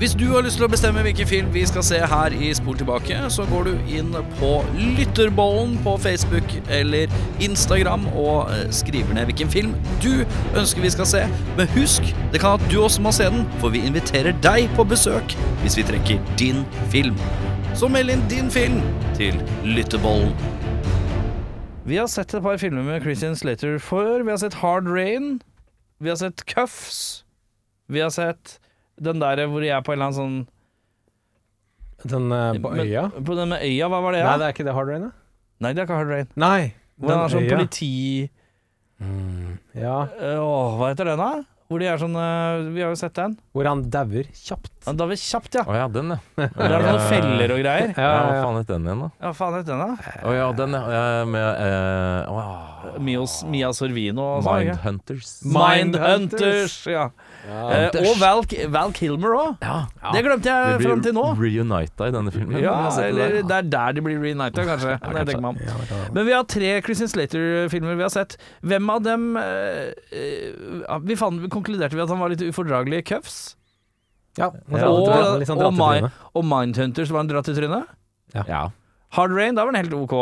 Hvis du har lyst til å bestemme hvilken film vi skal se her i Spol tilbake, så går du inn på Lytterbollen på Facebook eller Instagram og eh, skriver ned hvilken film du ønsker vi skal se. Men husk, det kan at du også må se den, for vi inviterer deg på besøk hvis vi trekker din film. Så meld inn din film til Lytterbollen. Vi har sett et par filmer med Christian Slater før. Vi har sett Hard Rain. Vi har sett Cuffs. Vi har sett den der hvor jeg er på en eller annen sånn Den uh, på Men- øya? På den med øya, hva var det? Nei, det er ikke det Hard Rain, da? Nei, det er ikke Hard Rain. Nei, Hvor det er sånn øya. politi... Ja, Øh, Åh, hva heter den da? Hvor de er sånn Vi har jo sett den. hvor han dauer kjapt. Han dauer er kjapt, ja. Å ja, den, ja. Det er noen feller og greier. Ja, hva faen het den igjen, da? Ja, faen het den da? Å ja, den, ja. ja, Med eh, Mios, Mia Sorvino og sånn. Mindhunters. Mindhunters, ja. Eh, og Val, Val Kilmer òg. Ja. Det glemte jeg De fram til nå. blir reunita i denne filmen. Ja, eller det er der de blir reunita, kanskje. ja, kanskje. Ja. Men vi har tre Christian Slater-filmer vi har sett. Hvem av dem eh, eh, vi, fant, vi konkluderte vi at han var litt ufordragelig i Cuffs. Ja, og, og, og, sånn og, Mindhunter, drattetryne. var han dratt i trynet. Ja. Hard Rain, da var han helt OK.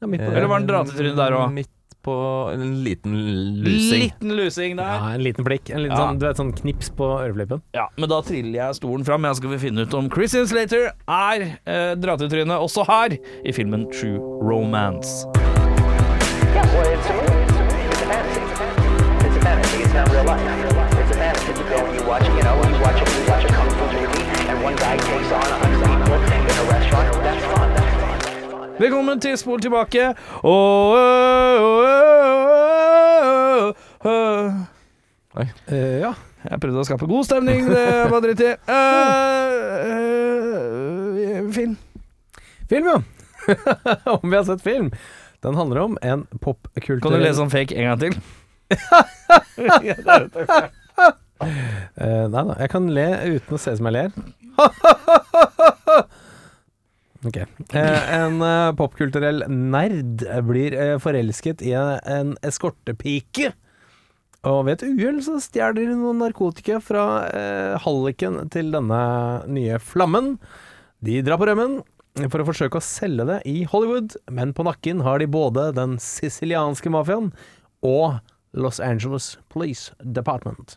Ja, var han Eller var den dratetrynet der også? På en liten lusing. Liten lusing der. Ja, en liten blikk. En liten Ja. sånn, du vet, sånn knips på øreflippen. Ja, men da triller jeg stolen fram. Jeg skal vi finne ut om Christian Slater er eh, dratetryne også her i filmen True Romance. Yeah, well, it's a movie. It's a movie. It's a fantasy. It's a fantasy. It's not real life. It's a fantasy. You go and you watch, you know, you watch you watch a kung fu movie, and one guy takes on a hundred people in a restaurant. That's fun. That's fun. Velkommen til Spol tilbake. Åh, åh. Eh, ja. Jeg prøvde å skape god stemning, det var dritt i. Uh, film. Film, ja. om vi har sett film. Den handler om en popkulturell Kan du lese om fake en gang til? uh, nei da, jeg kan le uten å se som jeg ler. Ok. Eh, en eh, popkulturell nerd blir eh, forelsket i en, eskortepike. Og ved et uhell så stjeler de noe narkotika fra eh, halliken til denne nye flammen. De drar på rømmen for å forsøke å selge det i Hollywood, men på nakken har de både den sicilianske mafiaen og Los Angeles Police Department.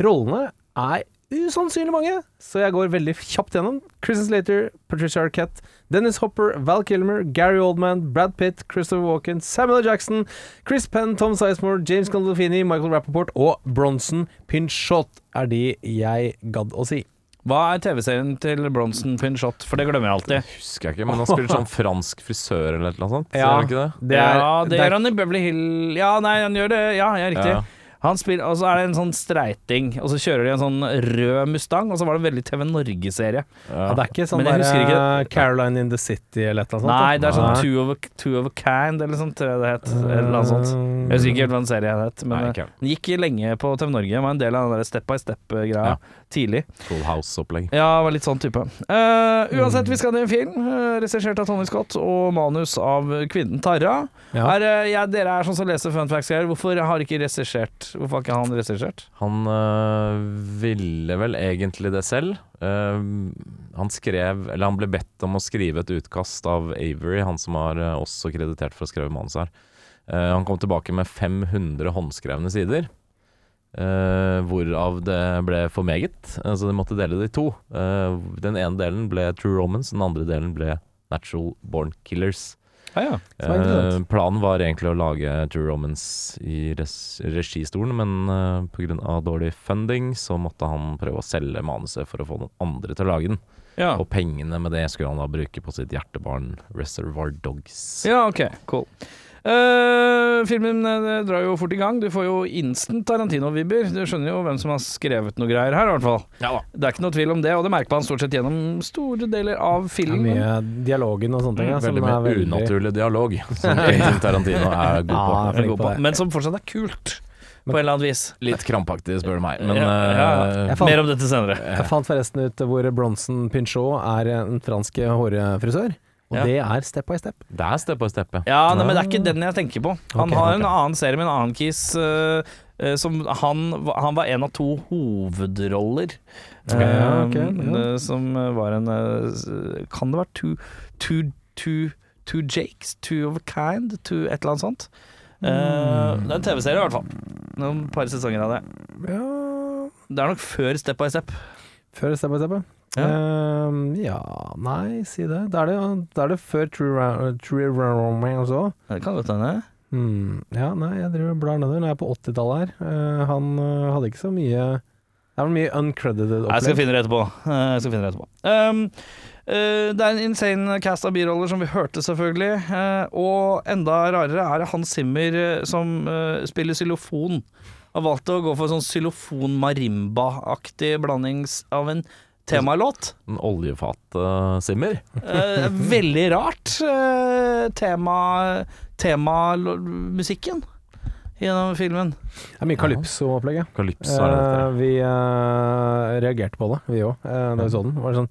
Rollene er usannsynlig mange, så jeg går veldig kjapt gjennom. Christian Slater, Patricia Arquette, Dennis Hopper, Val Kilmer, Gary Oldman, Brad Pitt, Christopher Walken, Samuel. Jackson, Chris Penn, Tom Sizemore, James Gandolfini, Michael Rappaport og Bronson Pinchot er de jeg gadd å si. Hva er TV-serien til Bronson Pinchot? For det glemmer jeg alltid. Det Husker jeg ikke, men han spiller sånn fransk frisør eller et eller annet sånt. Ja. Ikke det? Det er, ja, det det er- gjør han i Beverly Hill Ja, nei, han gjør det. Ja, jeg er riktig. Ja. Han spiller, og så er det en sånn streiting, og så kjører de en sånn rød Mustang, og så var det en veldig TV Norge-serie. ja, det er ikke sånn der, ikke eh, Caroline in the City eller et eller annet sånt. Nei, det er sånn two of, a, two of a Kind, eller sånt tror jeg det het. Eller noe sånt. Jeg husker ikke helt hva den serien het, men Nei, eh, den gikk lenge på TV Norge. Var en del av den der Step by Step-greia Ja. Tidlig. Full House-opplegg. Ja, var litt sånn type. Uh, uansett, vi skal til en film, uh, regissert av Tony Scott og manus av kvinnen Tarra. Ja. Er, uh, ja, dere er sånn som leser fun facts her. Hvorfor har ikke regissert Hvorfor har ikke han regissert? Han ville vel egentlig det selv. Eh, han skrev Eller han ble bedt om å skrive et utkast av Avery, han som har også kreditert for å skrive manus her. Eh, han kom tilbake med 500 håndskrevne sider. Eh, hvorav det ble for meget, så de måtte dele det i to. Uh, den ene delen ble True Romance, den andre delen ble Natural Born Killers. Ah, ja. Eh, planen var egentlig å lage True Romance i registolen, men uh, pga. dårlig funding så måtte han prøve å selge manuset for å få noen andre til å lage den. Ja. Og pengene med det skulle han da bruke på sitt hjertebarn Reservoir Dogs. ja, ok, cool. Eh, filmen eh, drar jo fort i gang. Du får jo instant Tarantino-vibber. Du skjønner jo hvem som har skrevet noe greier her, i hvert fall. Det er ikke noe tvil om det, og det merker man stort sett gjennom store deler av filmen. Det er mye dialogen og sånne ting. Mm, Veldig mye veldig- unaturlig dialog, som Quentin Tarantino er god på. Ja, Jeg er god på på. Men som fortsatt er kult, på en eller annen vis. Litt krampaktig, spør du meg. Men Ja, ja, ja. eh, fant- Mer om dette senere. Jeg fant forresten ut hvor Bronson Pinchot er en fransk hårfrisør. Og Ja. det er Step by Step. det er step by step. ja. Ja, nei, men det er ikke den jeg tenker på. Han okay, har okay. en annen serie med en annen kis. Uh, uh, som han, han var en av to hovedroller. Ja, okay, ja. eh, Som var en Kan det være two, two, two, two Jakes? Two of a kind? Two, et eller annet sånt. Eh, det er en TV-serie, i hvert fall. Noen par sesonger av det. Ja Det er nok før Step by Step. Før Step by Step, ja. Ja. Ehm, ja, nei, si det. Da er det, da er det før True, True Romance òg. Det kan godt hende. Mm, Ja, nei, jeg driver blar nedover. Nå er jeg på 80-tallet her. Uh, han uh, hadde ikke så mye Det er vel mye uncredited Jeg skal finne det etterpå. Uh, Jeg skal finne det etterpå. Um, eh, det er en insane cast av biroller, som vi hørte, selvfølgelig. Eh, og enda rarere er det Hans Zimmer eh, som eh, spiller xylofon. Har valgt å gå for sånn xylofon-marimba-aktig blandings av en temalåt. En oljefatsimmer. Eh, veldig rart eh, tema temamusikken gjennom filmen. Det er mye Calypso-opplegget. ja. Calypso Eh, vi eh, reagerte på det, vi òg, da vi så den. Det var sånn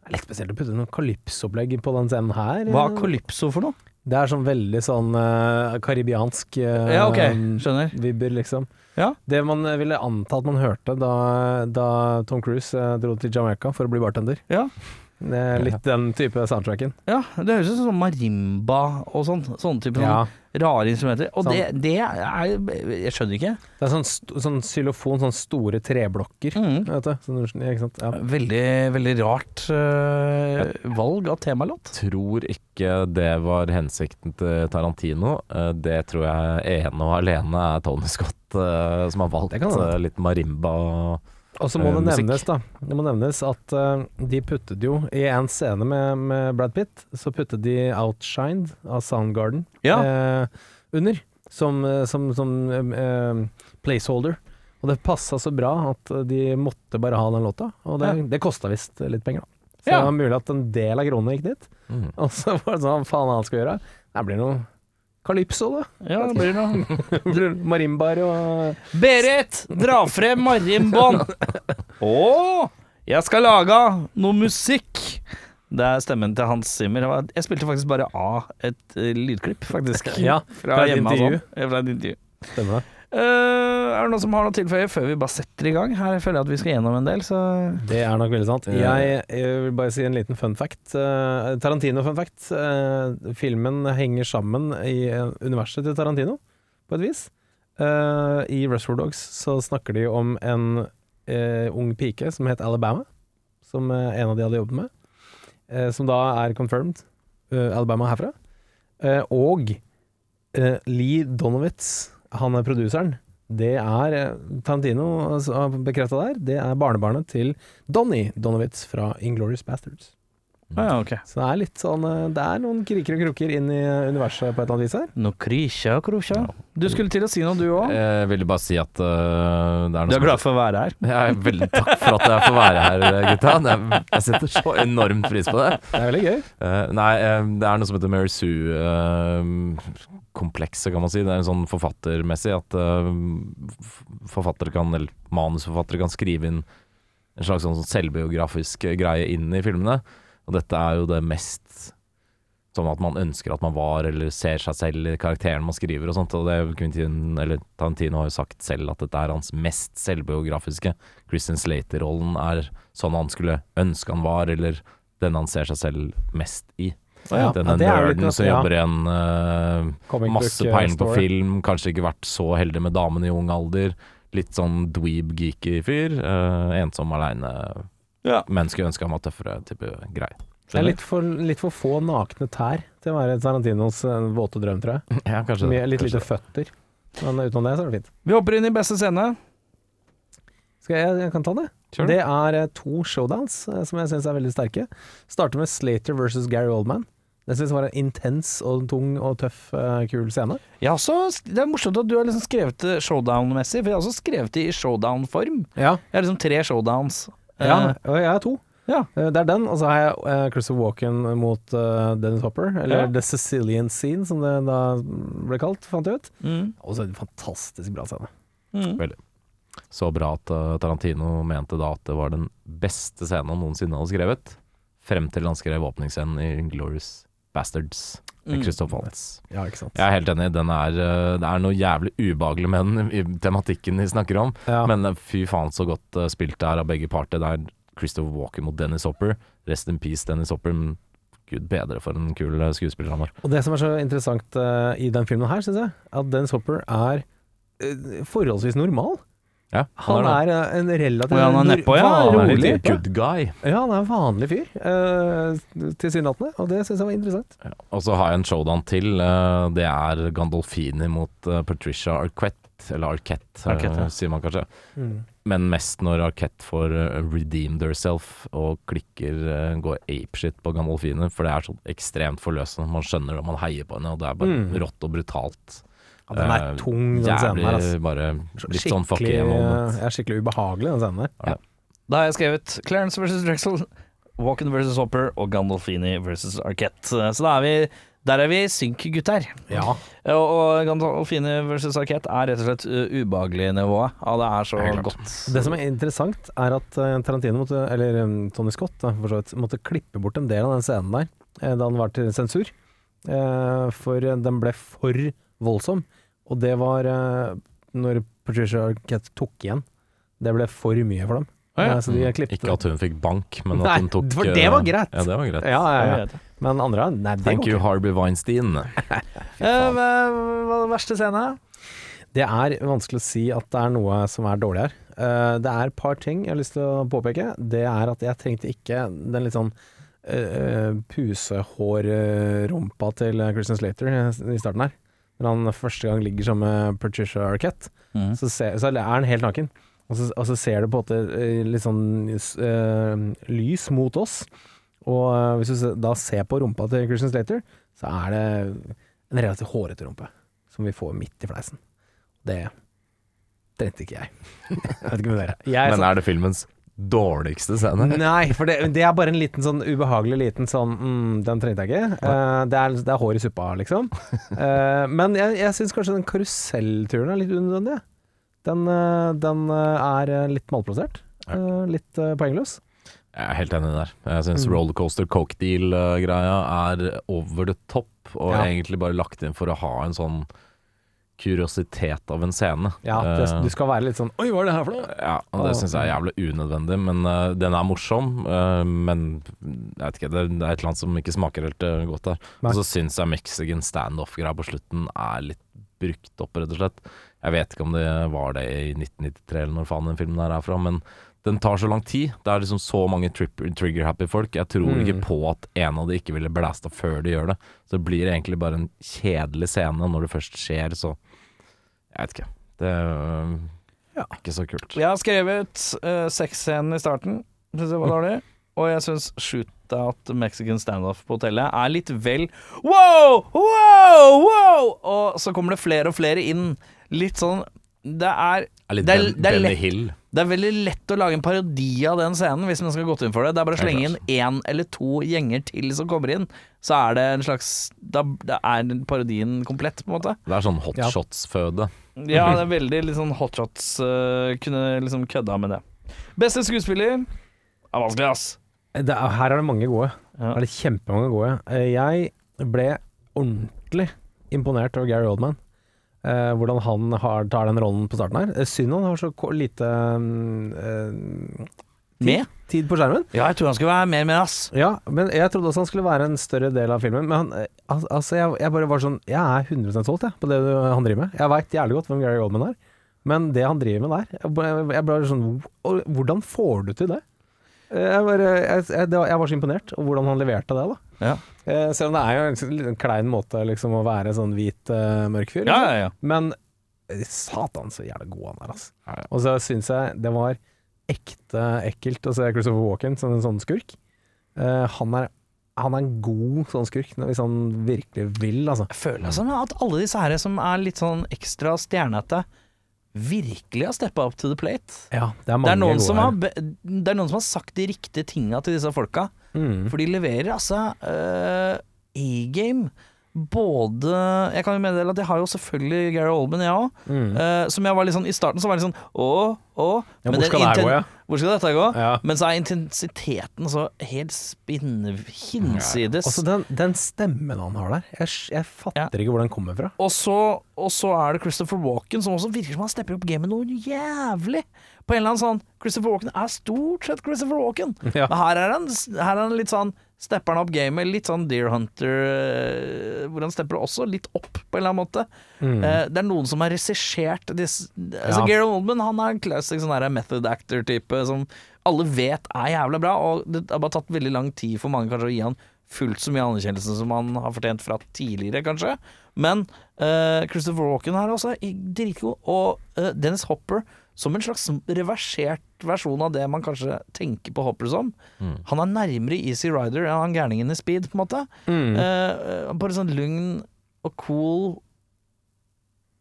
det er Litt spesielt å putte noe Calypso-opplegg på den scenen her. Hva er calypso for noe? Det er sånn veldig sånn uh, karibiansk uh, Ja, okay. skjønner. vibber, liksom. Ja. Det man ville anta at man hørte da, da Tom Cruise eh, dro til Jamaica for å bli bartender. Ja. Litt den type soundtracken. Ja, det høres ut som sånn marimba og sånn. Sånne type Ja. sånn rare instrumenter. Og Sånn. det, det er Jeg skjønner ikke. Det er sånn, st sånn xylofon, sånne store treblokker. Mm. Vet du? Sånn, ikke sant? Ja. Veldig, veldig rart uh, valg av temalåt. tror ikke det var hensikten til Tarantino. Eh, Det tror jeg ene og alene er Tony Scott uh, som har valgt Det kan hende. litt marimba. Og så må Eh, det musikk. nevnes da Det må nevnes at uh, de puttet jo I en scene med, med Brad Pitt, så puttet de Outshined av Soundgarden Ja. uh, under, som, som, som uh, placeholder. Og det passa så bra at de måtte bare ha den låta, og det, Ja. det kosta visst litt penger, da. Så Ja. det var mulig at en del av kronene gikk dit. Mm. Og så var det sånn, hva han skal gjøre? Det blir noe Calypso, da. Ja, det blir noe. Det Marimbar og Berit, dra frem marimbaen! Å, jeg skal lage noe musikk! Det er stemmen til Hans Zimmer. Jeg spilte faktisk bare av et eh, lydklipp, faktisk. Ja, fra, fra et hjemme. intervju. Sånn. Fra et intervju. Stemmer det. Eh, er det noen som har noe å tilføye før vi bare setter i gang? Her føler jeg at vi skal gjennom en del, så Det er nok veldig sant. Jeg, jeg vil bare si en liten fun fact. Eh, Tarantino-fun fact. Eh, filmen henger sammen i universet til Tarantino, på et vis. I Rushford Dogs så snakker de om en ung pike som het Alabama, som en av de hadde jobbet med. som da er confirmed. Alabama herfra. Og Lee Donowitz, han er produseren. Det er Tantino Tarantino altså, har bekrefta der. Det er barnebarnet til Donny Donowitz fra Inglorious Bastards. Ah, ja, okay. Så det er litt sånn eh, Det er noen kriker og krukker inn i eh, universet på et eller annet vis her. Noe krisja, og krosja. Du skulle til å si noe, du òg? Jeg ville bare si at uh, det er noe Du er glad for å være her? Jeg er veldig takk for at jeg får være her, gutta. Er, jeg setter så enormt pris på det. Det er veldig gøy. Uh, nei, det er noe som heter Mary Sue-komplekset, kan man si. Det er en sånn forfattermessig at forfattere kan, eller manusforfattere kan skrive inn en slags sånn selvbiografisk greie inn i filmene. Og dette er jo det mest sånn at man ønsker at man var, eller ser seg selv i karakteren man skriver og sånt. Og det Quentin, eller Tarantino har jo sagt selv at dette er hans mest selvbiografiske. Christian Slater-rollen er sånn han skulle ønske han var, eller den han ser seg selv mest i. Ja, Denne litt nerden som ja. jobber i en uh, masse eh, peiling på film, kanskje ikke vært så heldig med damen i ung alder. Litt sånn dweeb-geeky fyr. Uh, ensom aleine. Ja. Men skulle ønske han var tøffere, type grei. Det er litt for, litt for få nakne tær til å være Tarantinos eh, våte drøm, tror jeg. Ja, kanskje Mye, litt kanskje lite føtter. Men utenom det så er det fint. Vi hopper inn i beste scene. Skal jeg, jeg kan ta det? Sure. Det er eh, to showdowns eh, som jeg syns er veldig sterke. Starter med Slater versus Gary Oldman. Det syns jeg var en intens og tung og tøff, eh, kul scene. Også, det er morsomt at du har liksom skrevet det showdown-messig, for jeg har også skrevet det i showdown-form. Ja, Jeg har liksom tre showdowns. Ja Eh, og jeg er to. Ja. Eh, Det er den, og så har jeg uh, Christopher Walken mot eh, Dennis Hopper, eller Ja. The Sicilian Scene, som det da ble kalt, fant jeg ut. mm, Og så en fantastisk bra scene. mm. Så bra at eh, Tarantino mente da at det var den beste scenen han noensinne hadde skrevet. Frem til han skrev åpningsscenen i Glorious Bastards. Med Christoph Waltz. Ja, ikke sant. Jeg er helt enig. Den er, eh, det er noe jævlig ubehagelig med den i tematikken de snakker om. Ja. Men eh, fy faen så godt eh, spilt det er av begge parter. Det er Christopher Walker mot Dennis Hopper. Rest in peace, Dennis Hopper. Men Gud bedre for en kul skuespiller han var. Og det som er så interessant i den filmen her, syns jeg, at Dennis Hopper er forholdsvis normal. Ja, Han han, er er en relativt ja, han er nedpå, ja. Han er litt good guy. Ja, han er en vanlig fyr, uh, tilsynelatende, og det syns jeg var interessant. Ja. Og så har jeg en showdown til. Uh, det er Gandolfini mot uh, Patricia Arquette. Eller Arquette, Arquette, ja. sier man kanskje. Men mest når Arquette får redeemed herself og klikker går apeshit på Gandolfini. For det er så ekstremt forløsende. Man skjønner det, man heier på henne, og det er bare Mm. rått og brutalt. Ja, den er Eh, tung, den scenen her. Altså. bare litt sånn fuck Skikkelig, yeah moment. ja, skikkelig ubehagelig, den scenen der. Da har jeg skrevet Clarence versus Drexel, Walken versus Hopper og Gandolfini versus Arquette. Så da er vi der er vi synk, gutter. Ja. Og, og Gandolfini versus Arquette er rett og slett ubehagelig nivået. Ja, det er så det godt. Det som er interessant, er at eh, Tarantino måtte, eller Tony Scott, da, for så vidt, måtte klippe bort en del av den scenen der eh, da den var til sensur. Eh, For eh, den ble for voldsom. Og det var eh, når Patricia Arquette tok igjen. Det ble for mye for dem. Ah, ja. Eh, Så de Mm, Ikke at hun fikk bank, men at Nei, hun tok for det var eh, greit. Ja, det var greit. Ja, ja, ja. Men andre Nei, det Thank you, ikke. Harvey Weinstein. Eh, hva er den verste scene? Det er vanskelig å si at det er noe som er dårlig her. Eh, det er et par ting jeg har lyst til å påpeke. Det er at jeg trengte ikke den litt sånn uh, pusehårrumpa til Christian Slater i starten her. Når han første gang ligger sammen med Patricia Arquette, mm. så, ser, så er han helt naken. Og så, og så ser du på en måte eh, litt sånn uh, lys mot oss. Og uh, hvis du da ser på rumpa til Christian Slater, så er det en relativt hårete rumpe som vi får midt i fleisen. Det trengte ikke jeg. jeg vet ikke med dere. Jeg, Men er det filmens dårligste scene? Nei, for det, det er bare en liten sånn ubehagelig liten sånn mm, Den trengte jeg ikke. Uh, det, er, det er hår i suppa, liksom. Uh, men jeg, jeg syns kanskje den karusellturen er litt unødvendig. Den, uh, den er litt malplassert. Litt poengløs. Jeg er helt enig der. Jeg syns Mm. rollercoaster coke deal-greia er over the top, og Ja. egentlig bare lagt inn for å ha en sånn kuriositet av en scene. Ja, det, du skal være litt sånn Oi, hva er det her for noe? ja, og det syns jeg er jævlig unødvendig, men uh, den er morsom. uh, men jeg vet ikke, det, det er et eller annet som ikke smaker helt eh, godt der. Og så syns jeg Mexican standoff-greia på slutten er litt brukt opp, rett og slett. Jeg vet ikke om det var det i 1993 eller når faen den filmen der er fra, men den tar så lang tid. Det er liksom så mange trigger-happy folk. Jeg tror Mm. ikke på at en av de ikke ville blæsta før de gjør det. Så det blir egentlig bare en kjedelig scene når det først skjer, så Jeg vet ikke. Det øh, Ja. er ikke så kult. Jeg har skrevet uh, sexscenen i starten. Syns jeg var dårlig. Og jeg syns shootout Mexican standoff på hotellet er litt vel wow, wow, wow! Og så kommer det flere og flere inn. Litt sånn Det er er litt Det er- Ben, det er lett. Hill. Det er veldig lett å lage en parodi av den scenen hvis man skal gått inn for det. Det er bare å slenge inn én eller to gjenger til som kommer inn, så er det en slags Da da er parodien komplett, på en måte. Det er sånn hotshots-føde. Ja, det er veldig litt sånn hotshots. Uh, kunne liksom kødda med det. Beste skuespiller er vanskelig, ass. Det er, her er det mange gode. Ja. Her er det kjempemange gode. Eh, Jeg ble ordentlig imponert over Gary Oldman. Eh, hvordan han har, tar den rollen på starten her. Eh, Synd han har så lite mm, eh, Med? tid på skjermen. Ja, jeg tror han skulle være mer med, ass. Ja, men jeg trodde også han skulle være en større del av filmen. Men han, altså jeg, jeg bare var sånn Jeg er 100 solgt jeg, på det han driver med. Jeg veit jævlig godt hvem Gary Oldman er, men det han driver med der Jeg jeg, jeg ble sånn Hvordan får du til det? Jeg, bare, jeg, jeg, jeg var så imponert over hvordan han leverte det, da. Ja. Eh, selv om det er jo en klein måte liksom, å være sånn hvit, uh, mørk fyr. Liksom. ja, ja. Men eh, satan så jævlig god han er, altså. Ja, ja. Og så syns jeg det var ekte ekkelt å se Christopher Walken som en sånn skurk. Uh, han, er, han er en god sånn skurk, hvis han virkelig vil, altså. Jeg føler altså, at alle disse her som er litt sånn ekstra stjernete, virkelig har steppa up to the plate. Ja, det er Det er, har, det er noen som har sagt de riktige tinga til disse folka. Mm. For de leverer altså uh, A-game. Både Jeg kan jo meddele at jeg har jo selvfølgelig Gary Oldman, jeg òg. Mm. Uh, som jeg var litt sånn I starten så var jeg litt sånn Å, å. Ja, hvor skal det gå, ja? Hvor skal dette gå? Ja. Men så er intensiteten så helt spinne hinsides. Også den, den stemmen han har der. Jeg, jeg fatter Ja. ikke hvor den kommer fra. Og så, og så er det Christopher Walken, som også virker som han stepper opp gamet noe jævlig. På en eller annen sånn Christopher Walken er stort sett Christopher Walken. Ja. Men her er han, her er han litt sånn Stepper han opp gamet, litt sånn Deer Hunter eh, Hvor han stepper også litt opp, på en eller annen måte. Mm. Eh, det er noen som har regissert disse Altså Ja. Gary Oldman han er en classic sånn method actor-type som alle vet er jævla bra, og det har bare tatt veldig lang tid for mange kanskje å gi han fullt så mye anerkjennelse som han har fortjent fra tidligere, kanskje. Men eh, Christopher Walken her også i- dritgod, og eh, Dennis Hopper som en slags reversert versjon av det man kanskje tenker på Hopper som. Mm. Han er nærmere Easy Rider enn han gærningen i Speed, på en måte. Mm. Eh, bare sånn lugn og cool,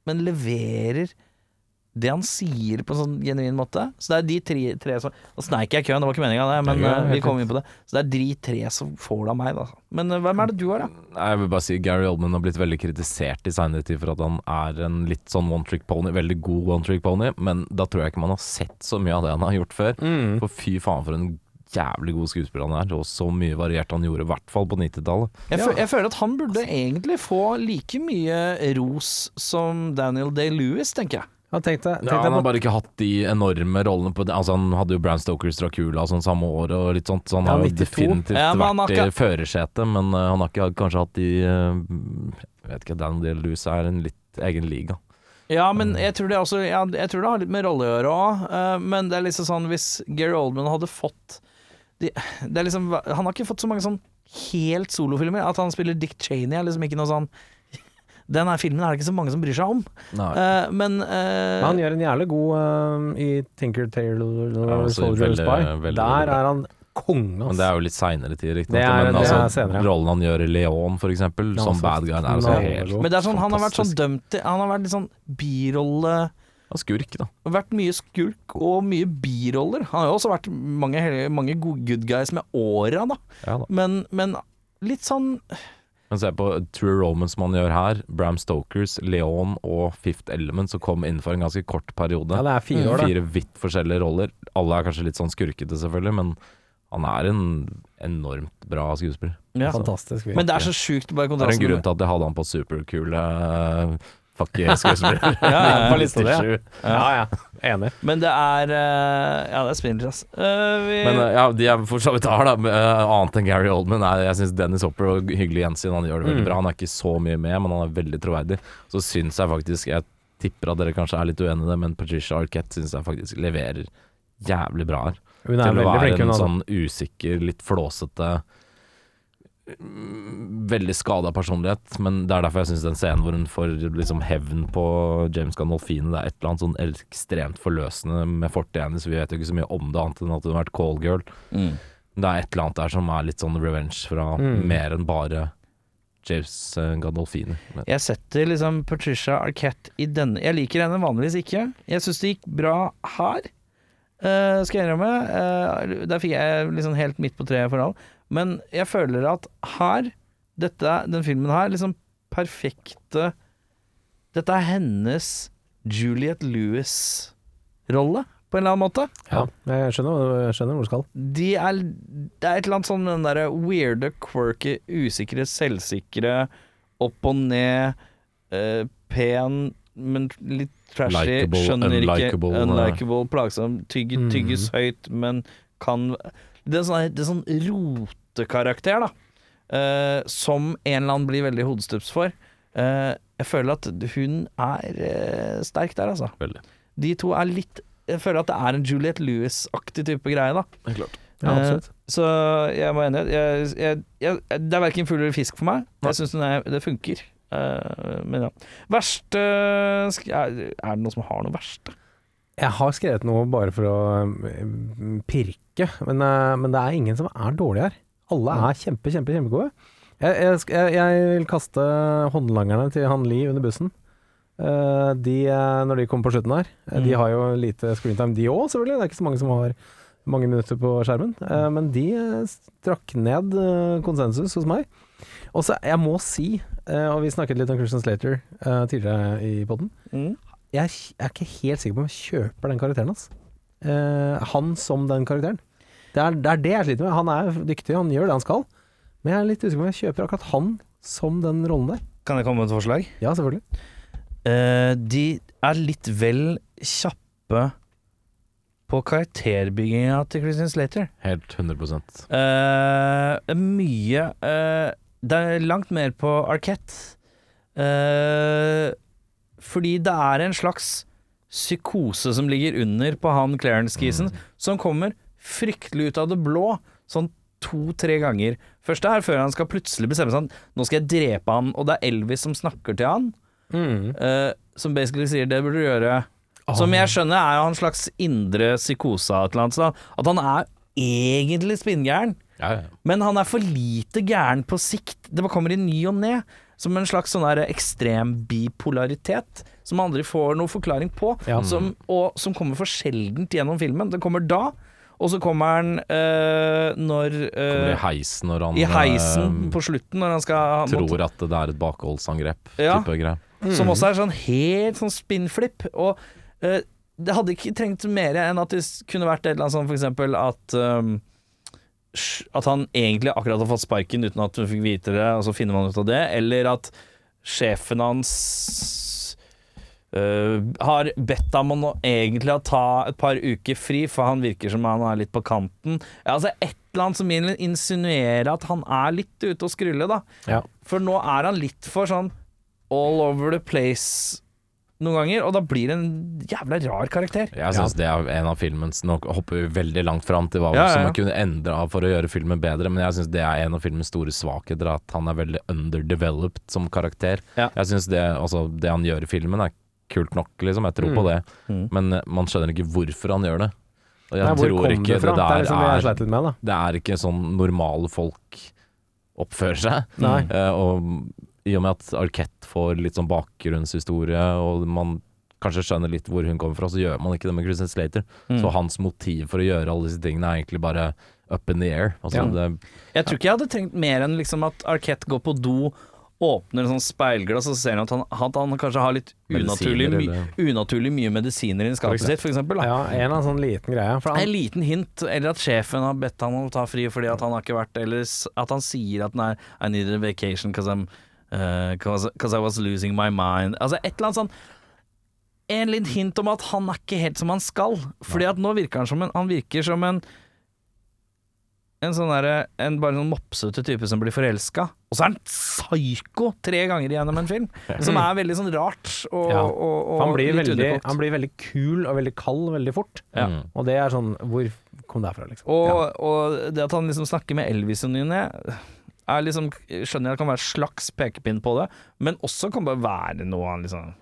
men leverer det han sier på en sånn genuin måte. Så det er de tre, tre som Nå sneik jeg i køen, det var ikke meninga, det, men Ja, eh, vi kom inn på det. Så det er de tre som får det av meg, da. Men eh, hvem er det du har, da? Jeg vil bare si Gary Oldman har blitt veldig kritisert i seinere tid for at han er en litt sånn one trick pony, veldig god one trick pony, men da tror jeg ikke man har sett så mye av det han har gjort før. Mm. For fy faen for en jævlig god skuespiller han er, og så mye variert han gjorde, i hvert fall på 90-tallet. Jeg, Ja. jeg føler at han burde egentlig få like mye ros som Daniel Day-Lewis, tenker jeg. Ja, tenk deg, tenk Ja, han har bare ikke hatt de enorme rollene på det. Altså, han hadde jo Bram Stokers Dracula sånn samme år og litt sånt, så han Ja, har jo definitivt Ja, han vært ikke- i førersetet, men uh, han har ikke kanskje hatt de uh, Jeg vet ikke, Daniel Lewis er en litt egen liga. Ja, men jeg tror det, også, ja, jeg tror det har litt med rolle å gjøre òg. men det er liksom sånn hvis Gary Oldman hadde fått de, det er liksom, Han har ikke fått så mange sånn helt solofilmer. At han spiller Dick Cheney er liksom ikke noe sånn Den her filmen er det ikke så mange som bryr seg om. Nei. Eh, men uh, Men han gjør en jævlig god eh, i Tinker Tailor Ja, altså, Soldier veldig- Spy. veldig Der er han konge, Men det er jo litt seinere tid, riktignok. Men det altså, er rollen han gjør i Leon, for eksempel, Ja, som så bad guy, er altså helt men det er sånn, han har vært sånn dømt til Han har vært litt sånn birolle Skurk, da. Vært mye skurk og mye biroller. Han har jo også vært mange, mange good guys med åra, da. Ja, da. Men, men litt sånn Men se på True Romance som han gjør her. Bram Stokers, Leon og Fifth Element, som kom innenfor en ganske kort periode. Ja, det er fire år, da Fire vidt forskjellige roller. Alle er kanskje litt sånn skurkete, selvfølgelig, men han er en enormt bra skuespiller. ja. Fantastisk Virkelig. Men det er så sjukt bare Det er en grunn til at jeg hadde han på superkule uh, fuck-skuespiller. Ja, ja, ja. Ja. Ja, ja. Enig. Men det er eh, Ja, det er spinner, ass. Eh, vi, Men eh, ja, de jeg for så vidt har, da, med, annet enn Gary Oldman, er jeg syns Dennis Hopper og hyggelig gjensyn. Han gjør det veldig Mm. bra. Han er ikke så mye med, men han er veldig troverdig. Så syns jeg faktisk Jeg tipper at dere kanskje er litt uenige, men Patricia Arquette syns jeg faktisk leverer jævlig bra her. Hun er Til å være flink, en Altså. sånn usikker, litt flåsete Veldig skada personlighet, men det er derfor jeg syns den scenen hvor hun får liksom hevn på James Gandolfine, det er et eller annet sånn ekstremt forløsende med fortida hennes. Vi vet jo ikke så mye om det, annet enn at hun har vært callgirl. mm. Det er et eller annet der som er litt sånn revenge fra Mm. mer enn bare James Gandolfine Gandolfini. Men, Jeg setter liksom Patricia Arquette i denne Jeg liker henne vanligvis ikke. Jeg syns det gikk bra her, Uh, skal jeg innrømme. Uh, der fikk jeg liksom helt midt på treet forhold. Men jeg føler at her, dette, den filmen her, liksom perfekte Dette er hennes Juliette Lewis-rolle, på en eller annen måte. Ja, jeg skjønner, jeg skjønner hvor du skal. De er, det er et eller annet sånn den derre weirde, quirky, usikre, selvsikre, opp og ned, eh, pen, men litt trashy, Likeable, skjønner ikke, unlikeable, eh. unlikeable, plagsom, tygges Mm. tygges høyt, men kan Det er sånn, det er sånn rotekarakter, da, Uh, som en eller annen blir veldig hodestups for. Uh, jeg føler at hun er uh, sterk der, altså. Veldig. De to er litt Jeg føler at det er en Juliette Lewis-aktig type greie, da. Det er klart. Ja. Så jeg må enig. Jeg, jeg, jeg, det er verken fugl eller fisk for meg. Jeg syns det funker. Eh, men ja. Verste er, er det noen som har noe verste? Jeg har skrevet noe bare for å um, pirke, men, eh, men det er ingen som er dårlig her. Alle er kjempe, kjempe, kjempegode. Jeg, jeg, jeg, vil kaste håndlangerne til han Li under bussen. Eh, de, eh, når de kommer på slutten her. eh, De Mm. har jo lite screentime, de òg, selvfølgelig. Det er ikke så mange som har mange minutter på skjermen. Eh, men de eh, strakk ned eh, konsensus hos meg. Og så, jeg må si, eh, og vi snakket litt om Christian Slater eh, tidligere i podden Mm. Jeg, er ikke helt sikker på om jeg kjøper den karakteren hans. eh, han som den karakteren. Det er, det er det jeg sliter med. Han er dyktig, han gjør det han skal. Men jeg er litt usikker på om jeg kjøper akkurat han som den rollen der. Kan jeg komme med et forslag? Ja, selvfølgelig. Eh, de er litt vel kjappe på karakterbygginga til Christian Slater. Helt 100% Eh, mye eh, Det er langt mer på Arquette. Eh, fordi det er en slags psykose som ligger under på han Clarence-kisen, som kommer fryktelig ut av det blå, sånn to-tre ganger. Først der, før han skal plutselig bestemme seg Nå skal jeg drepe han, og det er Elvis som snakker til han, eh, som basically sier det burde du gjøre. Som jeg skjønner er jo en slags indre psykose av et eller annet sted. At han er egentlig spinngæren. Ja, ja. Men han er for lite gæren på sikt. Det bare kommer i ny og ne. Som en slags sånn ekstrem bipolaritet som aldri får noe forklaring på. Ja. Som, og som kommer for sjeldent gjennom filmen. Den kommer da, og så kommer den øh, når øh, Kommer i heisen når han I heisen øh, på slutten, når han skal tror at det er et bakholdsangrep. Ja. Type greie. Som også er sånn helt sånn spinnflip. Og eh, det hadde ikke trengt mer enn at det kunne vært et eller annet sånn for eksempel at sj- At han egentlig akkurat har fått sparken uten at hun fikk vite det, og så finner man ut av det. Eller at sjefen hans eh, har bedt ham om å egentlig ta et par uker fri, for han virker som han er litt på kanten. Altså Et eller annet som insinuerer at han er litt ute å skrulle, da. Ja. For nå er han litt for sånn all over the place noen ganger, og da blir det en jævla rar karakter. Jeg syns det er en av filmens Nå hopper vi veldig langt fram til hva Ja, ja, som man kunne endre av for å gjøre filmen bedre, men jeg syns det er en av filmens store svakheter, at han er veldig underdeveloped som karakter. Ja. Jeg syns det, altså, det han gjør i filmen er kult nok, liksom. Jeg tror på det, Mm. men eh, man skjønner ikke hvorfor han gjør det. Og jeg Nei, tror ikke det? Det er der det er litt med. Det er ikke sånn normale folk oppfører seg. Nei. Uh, og i og med at Arquette får litt sånn bakgrunnshistorie, og man kanskje skjønner litt hvor hun kommer fra, så gjør man ikke det med Christian Slater. Mm. Så hans motiv for å gjøre alle disse tingene er egentlig bare up in the air. Altså, Ja. det, Jeg tror ikke jeg hadde trengt mer enn liksom at Arquette går på do, åpner en sånn speilglass, og så ser han at han, at han kanskje har litt unaturlig, my, unaturlig mye medisiner i skapet sitt, eksempel. Ja, en eller annen sånn liten greie. For En liten hint, eller at sjefen har bedt han om å ta fri fordi at han har ikke vært Eller at han sier at nei, I need a vacation because I'm uh, cause, cause I was losing my mind. Altså et eller annet sånn En liten hint om at han er ikke helt som han skal. Fordi at nå virker han som en Han virker som en en sånn derre En bare sånn mopsete type som blir forelska. Og så er han psyko tre ganger gjennom en film, som er veldig sånn rart og, Ja. og, og han, blir veldig, han blir veldig kul og veldig kald veldig fort. Ja. Mm. Og det er sånn Hvor kom det fra, liksom? Og, ja. og det at han liksom snakker med Elvis og ny og ne, er liksom Skjønner jeg det kan være slags pekepinn på det, men også kan bare være noe han liksom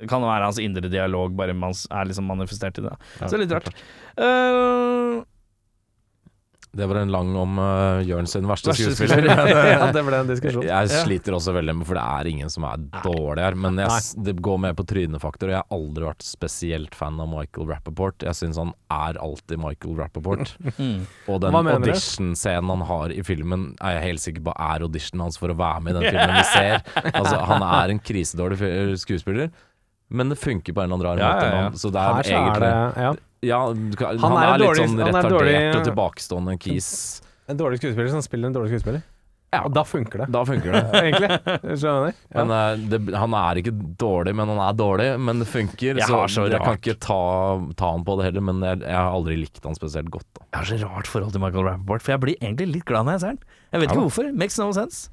Det kan være hans indre dialog, bare man er liksom manifestert i det. Så det er litt rart. Eh, det var en lang om uh, Jørn sin verste, Verste skuespiller. ja, det ble en diskusjon. Jeg Ja. sliter også veldig med For det er ingen som er dårlig her. Men jeg, det går med på trynefaktor. Og jeg har aldri vært spesielt fan av Michael Rappaport. Jeg syns han er alltid Michael Rappaport. mm. Og den audition-scenen han har i filmen, er jeg helt sikker på er auditionen hans for å være med i den filmen vi ser. Altså, han er en krisedårlig skuespiller, men det funker på en eller annen rar måte. ja, ja. Så det er Her så er egentlig det ja, Han han, er er, en litt dårlig- sånn er retardert dårlig- og tilbakestående kis. en dårlig skuespiller som spiller en dårlig skuespiller. Ja. Og da funker det, Da funker det. egentlig. Skjønner? Ja. Men uh, det, han er ikke dårlig, men han er dårlig. Men det funker. Jeg så så jeg kan ikke ta, ta han på det heller. Men jeg, jeg har aldri likt han spesielt godt. Da. Jeg har så rart forhold til Michael Rappaport, for jeg blir egentlig litt glad når jeg ser han. Jeg vet Ja ikke hvorfor. Makes no sense.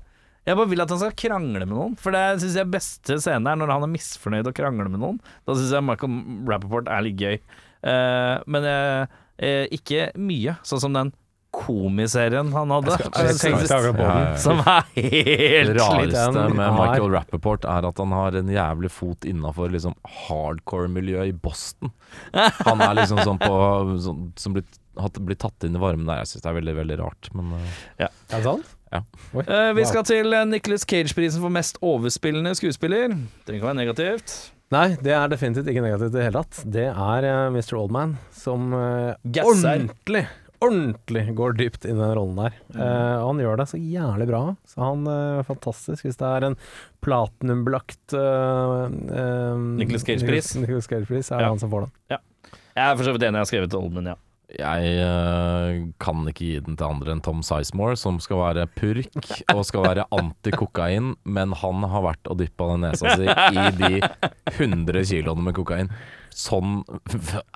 Jeg bare vil at han skal krangle med noen, for det syns jeg beste scenen er når han er misfornøyd og krangler med noen. Da syns jeg Michael Rappaport er litt gøy. Eh, men eh, eh, ikke mye, sånn som den komiserien han hadde. Som er helt Det rareste med Michael Rappaport er at han har en jævlig fot innafor liksom hardcore-miljøet i Boston. Han er liksom sånn på sånn, Som blitt, hatt, blitt tatt inn i varmen der. Jeg syns det er veldig, veldig rart. Men ja. Er det sant? Ja. Oi. Eh, vi skal til Nicholas Cage-prisen for mest overspillende skuespiller. Det kan være negativt. Nei, det er definitivt ikke negativt i det hele tatt. Det er eh, Mr. Oldman som Gasser. ordentlig, ordentlig går dypt inn i den rollen der. Eh, og han gjør det så jævlig bra. Så han er fantastisk. Hvis det er en platinumbelagt uh, Nicolas Cage-pris. Nicolas Cage-pris, er det Ja. han som får den. Jeg er for så vidt enig, jeg har skrevet Old Man, ja. Jeg uh, kan ikke gi den til andre enn Tom Sizemore, som skal være purk og skal være anti-kokain, men han har vært og dyppa den nesa si i de 100 kiloene med kokain. Sånn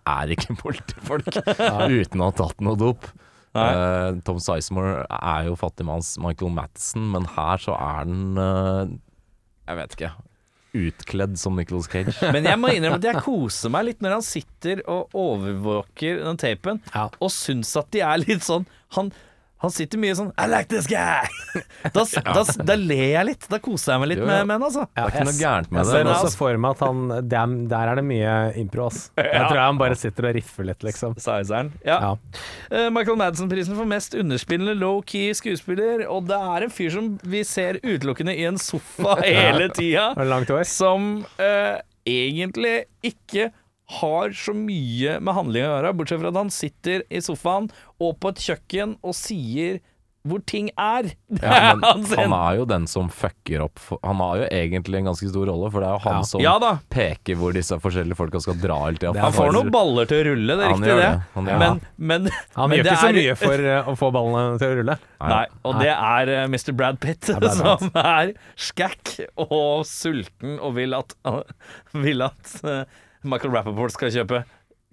er ikke politifolk uten å ha tatt noe dop. Uh, Tom Sizemore er jo fattigmanns Michael Madsen, men her så er den uh, Jeg vet ikke. Utkledd som Nicholas Cage. Men jeg må innrømme at jeg koser meg litt når han sitter og overvåker den tapen, Ja. og syns at de er litt sånn Han, han sitter mye sånn I like this guy! Da, da, da ler jeg litt. Da koser jeg meg litt Jo, med, ja. med han, altså. Ja, Det er ikke noe gærent med Jeg det. ser også altså- for meg at han der, der er det mye impro, ass. Jeg tror han bare sitter og riffer litt, liksom. Sizeren. Ja. Ja. Uh, Michael Madsen-prisen for mest underspillende low-key skuespiller. Og det er en fyr som vi ser utelukkende i en sofa hele tida, som uh, egentlig ikke har så mye med handling å gjøre, bortsett fra at han sitter i sofaen og på et kjøkken og sier hvor ting er. Ja, han er jo den som fucker opp Han har jo egentlig en ganske stor rolle, for det er jo han Ja. som Ja peker hvor disse forskjellige folka skal dra hele tida. Han får noen baller til å rulle, det er Han riktig det. det, han Men, men, Han men gjør det ikke så er- mye for eh, å få ballene til å rulle. Nei, og det er eh, Mr. Brad Pitt er Brad som er skækk og sulten og vil at, vil at eh, Michael Rappaport skal kjøpe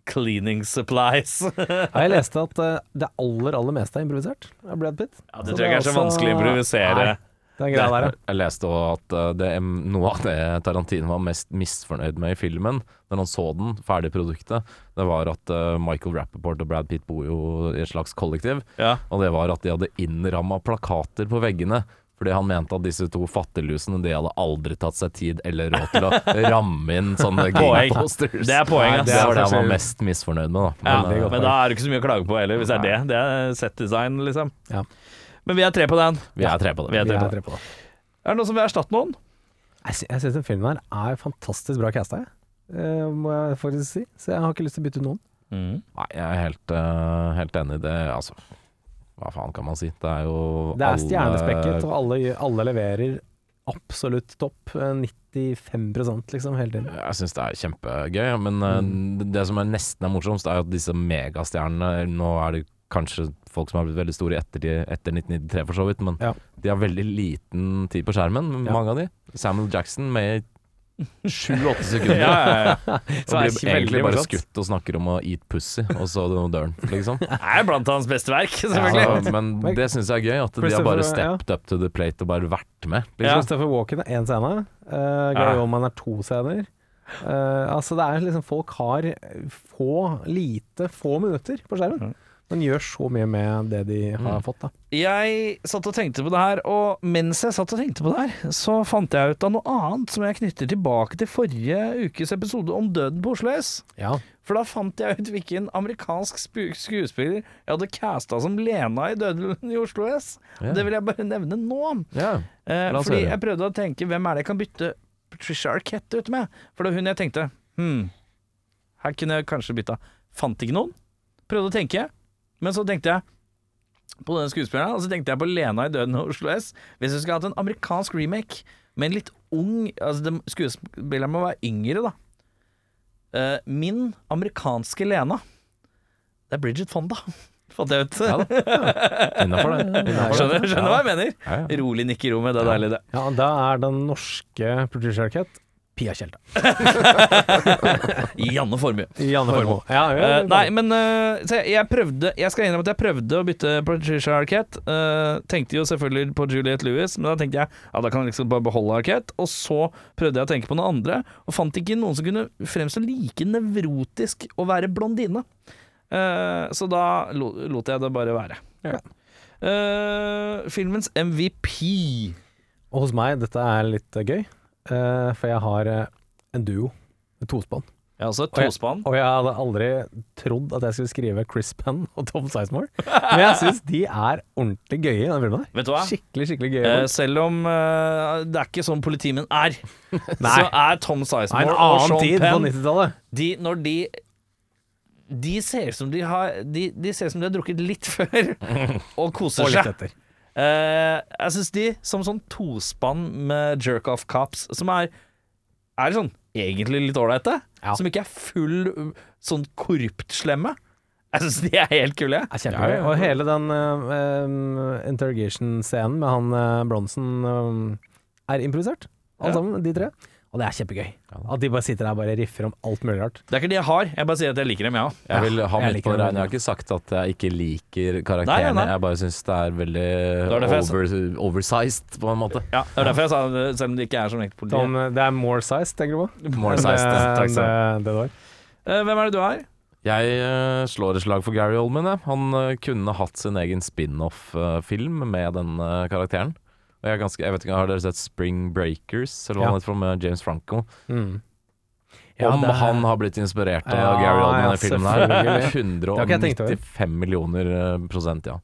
cleaning supplies. Ja, jeg leste at eh, det aller, aller meste er improvisert av Brad Pitt. Ja, det tror jeg ikke er så vanskelig å improvisere. Nei, der, ja. Jeg leste også at uh, det, er noe av det Tarantino var mest misfornøyd med i filmen, når han så den, ferdig produktet, det var at uh, Michael Rappaport og Brad Pitt bor jo i et slags kollektiv, Ja. og det var at de hadde innramma plakater på veggene. Fordi han mente at disse to fattiglusene De hadde aldri tatt seg tid eller råd til å ramme inn sånne Poeng. gangposters. Det er poeng, ass. Det var det han var mest misfornøyd med, da. Ja, Men, det er uh, men da er det ikke så mye å klage på heller, hvis det er det. Det er set-design, liksom. Ja. Men vi er tre på den. vi er tre på det. er tre er på den. tre på det. Er det noen som vil erstatte noen? Jeg, jeg syns den filmen her er fantastisk bra casta, jeg. Eh, må jeg faktisk si. Så jeg har ikke lyst til å bytte ut noen. Nei, jeg er helt, uh, helt enig i det. Altså, hva faen kan man si? Det er jo Det er stjernespekket, og alle, alle leverer absolutt topp. Eh, 95% liksom, hele tiden. Jeg syns det er kjempegøy, men mm. det- som er nesten er morsomst, er at disse megastjernene Nå er det kanskje folk som har blitt veldig store etter, etter 1993, for så vidt, men Ja. de har veldig liten tid på skjermen, Ja. mange av de. Samuel Jackson med sju-åtte sekunder. Ja, ja, ja. Så blir egentlig bare morsomt. skutt og snakker om å eat pussy, og så dør han, liksom. Det er blant hans beste verk, selvfølgelig. Ja, men det syns jeg er gøy, at de har bare stepped up to the plate og bare vært med. Ja. Christopher Walken er én scene. Uh, Gary Oldman er to scener. Uh, altså det er liksom Folk har få, lite, få minutter på skjermen. Men gjør så mye med det de har Mm. fått, da. Jeg satt og tenkte på det her, og mens jeg satt og tenkte på det her, så fant jeg ut av noe annet som jeg knytter tilbake til forrige ukes episode om døden på Oslo S. Ja. For da fant jeg ut hvilken amerikansk skuespiller jeg hadde casta som Lena i Døden i Oslo S. Ja. Det vil jeg bare nevne nå. Ja. Eh, fordi jeg prøvde å tenke hvem er det jeg kan bytte Patricia Arquette ut med? For det var hun jeg tenkte Hm, her kunne jeg kanskje bytta. Fant ikke noen. Prøvde å tenke, men så tenkte jeg på den skuespilleren, og så tenkte jeg på Lena i Døden og Oslo S. Hvis vi skulle hatt en amerikansk remake med en litt ung Altså den Skuespilleren må være yngre, da. Uh, min amerikanske Lena, det er Bridget Fonda. Fant jeg ut. Ja Innafor det. Innenfor Skjønner, det. skjønner hva jeg mener? Ja, ja. Rolig nikk i rommet, det er deilig, det. ja, da er den norske producer Arquette Pia Tjelta. Janne Formue. Janne Formue. Ja, ja, Eh, nei, men uh, så jeg, jeg prøvde Jeg skal innrømme at jeg prøvde å bytte Patricia Arquette. Uh, tenkte jo selvfølgelig på Juliette Lewis, men da tenkte jeg ja, da kan jeg liksom bare beholde Arquette. Og så prøvde jeg å tenke på noen andre, og fant ikke noen som kunne fremstå like nevrotisk å være blondine. Eh, så da lot jeg det bare være. Ja. Eh, filmens MVP. Og hos meg, dette er litt eh, gøy, eh, for jeg har eh, en duo. En tospann. Ja, altså Og jeg- tospann. Og jeg hadde aldri trodd at jeg skulle skrive Chris Penn og Tom Sizemore. Men jeg syns de er ordentlig gøye i den filmen. her. Vet du hva? Skikkelig, skikkelig gøye. Eh, selv om eh, det er ikke sånn politimenn er, så er Tom Det er Sizemore en og annen Sean tid på Penn 90-tallet. de, Når de De ser ut som de har De, de ser ut som de har drukket litt før og koser Og litt seg. etter. Eh, jeg syns de, som sånn tospann med jerk-off cops, som er Er sånn egentlig litt ålreite, Ja. som ikke er full sånn korrupt slemme. Jeg syns de er helt kule. Ja, ja, ja. Og hele den uh, interrogation-scenen med han uh, Bronson uh, er improvisert. Alle Ja. sammen, de tre. Og det er kjempegøy. At de bare sitter der og bare riffer om alt mulig rart. Det er ikke de jeg har, jeg bare sier at jeg liker dem, jeg òg. Jeg vil ha jeg på det det. Jeg har ikke sagt at jeg ikke liker karakterene. nei, nei. Jeg bare syns det er veldig Det jeg over, oversized, på en måte. Ja, det er derfor jeg sa det, selv om det ikke er som ekte politi. Uh, det er more sized, tenker du på? More sized, ja. Takk skal du ha. det, det. Eh, Hvem er det du er? Jeg slår et slag for Gary Oldman. Jeg. Han kunne hatt sin egen spin-off-film med den karakteren. Og jeg, er ganske, jeg vet ikke, Har dere sett Spring Breakers, eller hva Ja. han heter, med James Franco? Mm. Om er- han har blitt inspirert av Ja, Gary Oldman i ja, filmen her. selvfølgelig. har ikke jeg tenkt over. 195 millioner eh, prosent, ja.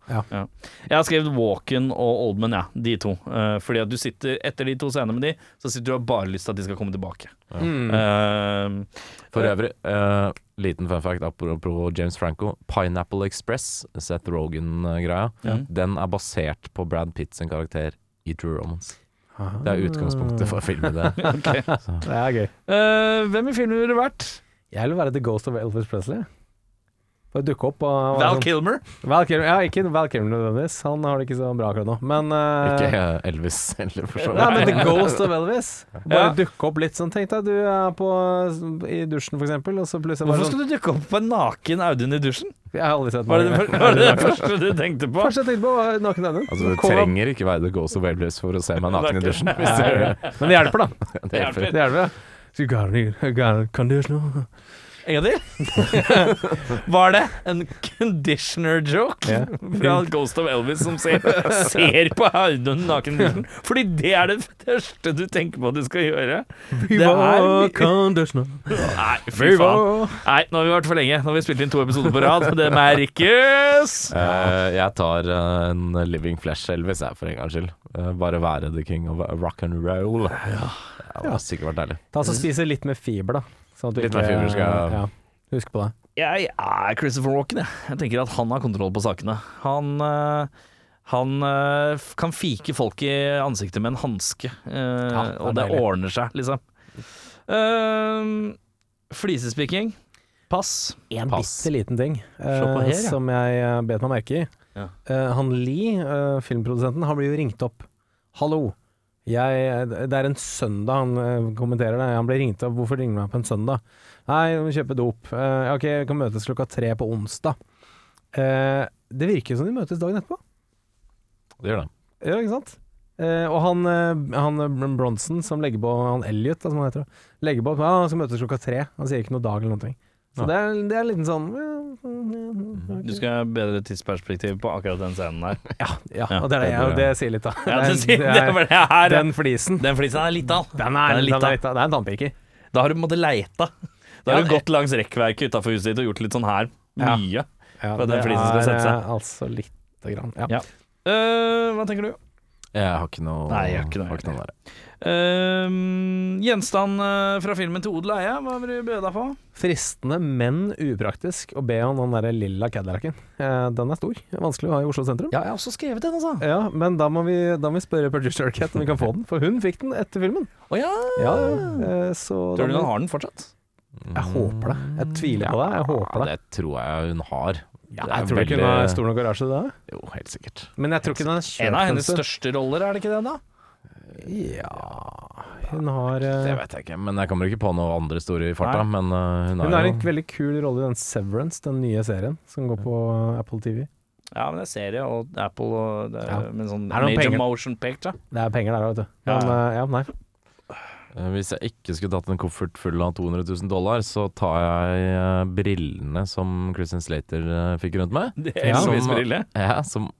Jeg har skrevet Walken og Oldman, ja. De to. Uh, fordi at du sitter etter de to scenene med de, så sitter du og har bare lyst til at de skal komme tilbake. Mm. Uh, For øvrig, uh, liten fun fact apropos James Franco. Pineapple Express, Seth Rogan-greia, Ja. den er basert på Brad Pitt sin karakter i True Romance. Det er utgangspunktet for filmen. Det. okay. Det er gøy. Uh, hvem i filmen ville du vært? Jeg vil være The Ghost of Elvis Presley. Bare dukke opp og og Val sånn- Kilmer? Val Kilmer. Ja, ikke Val Kilmer nødvendigvis. Han har det ikke så bra akkurat nå. Men uh, Ikke eh, Elvis heller, for så Nei, men. The Ghost of Elvis. Bare Ja. dukke opp litt sånn. Tenk deg du er på, i dusjen, for eksempel, og så plutselig bare Hvorfor skal du dukke opp på en naken Audun i dusjen? Jeg har aldri sett Var det det, var det det første du tenkte på? Første jeg tenkte på, var naken Audun. Altså, Du trenger ikke være The Ghost of Elvis for å se meg naken i dusjen. Hvis du, Men det hjelper, da. det hjelper. Det hjelper, Det So En gang til? Var det en conditioner joke Ja. fra Ghost of Elvis som ser, ser på Audun naken? Fordi det er det første du tenker på at du skal gjøre. Det er conditioner. Nei, fy faen. Nei, nå har vi vært for lenge. Nå har vi spilt inn to episoder på rad. Det merkes. Uh, jeg tar eh, en Living Flesh Elvis, jeg, for en gangs skyld. Uh, bare være the king of rock and roll. Ja. Det har sikkert vært deilig. Ta og Spise litt med fiber, da. Sånn at du Litt mer fiber skal jeg- ja. Husk på det. Jeg er Christopher Walken, jeg. Jeg tenker at han har kontroll på sakene. Han eh, han eh, f- kan fike folk i ansiktet med en hanske, eh, det er og det deilig. ordner seg, liksom. Uh, flisespikking. Pass. En Pass. bitte liten ting eh, på her, ja. som jeg eh, bet meg merke i. Ja. Eh, han Lee, eh, filmprodusenten, han blir jo ringt opp. 'Hallo, jeg, det er en søndag', han eh, kommenterer det. Han blir ringt opp. 'Hvorfor ringer du meg på en søndag?' 'Nei, jeg må kjøpe dop'. Uh, 'Ok, vi kan møtes klokka tre på onsdag'. Uh, det virker som de møtes dagen etterpå. Det gjør det. Ja, ikke sant? Uh, og han, eh, han eh, Bronson som legger på Han Elliot, som han heter, legger på ja, han skal møtes klokka tre. Han sier ikke noe dag eller noe. Så det, er, det er en liten sånn ja, ja, Du skal ha bedre tidsperspektiv på akkurat den scenen der. ja, ja, Ja, og det, er det, jeg, det sier litt, da. Ja, det, er- sier- det er- den flisen. Den flisen er litt av. Den er, Den er litt den er av. litt av. Det er en tannpiker. Da har du på en måte leita. Da har Ja, du gått langs rekkverket utafor huset ditt og gjort litt sånn her. Mye. Ja, For at den flisen skal sette seg. Altså lite grann. Ja. Ja. Eh, hva tenker du? Jeg har ikke noe Nei, jeg har ikke noe, har ikke noe der. Eh, gjenstand eh, fra filmen til odel og eie, hva vil du by deg på? Fristende, men upraktisk å be om den der lilla Cadillacen. Uh, den er stor. Vanskelig å ha i Oslo sentrum. Ja, jeg har også skrevet den, altså. Ja, men da må vi, da må vi spørre producer Cat om vi kan få den, for hun fikk den etter filmen. Å ja. Ja, uh, så Tror du hun har den fortsatt? Jeg håper det. Jeg tviler på det. Jeg håper det. Det tror jeg hun har. Ja, jeg tror ikke hun har stor nok garasje det. Jo, helt sikkert. Men jeg tror ikke den er kjøpt En av hennes største roller, er det ikke det, da? Ja Hun har eh, Det vet jeg ikke, men jeg kommer ikke på noe andre store i farta. Nei. Men uh, hun Hun er har jo en veldig kul rolle i den Severance, den nye serien som går på eh, Apple TV. Ja, men det er serie og Apple og det er, Ja. med sånn Er det major penger? motion picture. Det er penger der òg, vet du. Men ja. uh, ja, nei. Eh, Hvis jeg ikke skulle tatt en koffert full av 200 000 dollar, så tar jeg eh, brillene som Christian Slater eh, fikk rundt meg. Det er Elvis Som- brille. Ja, som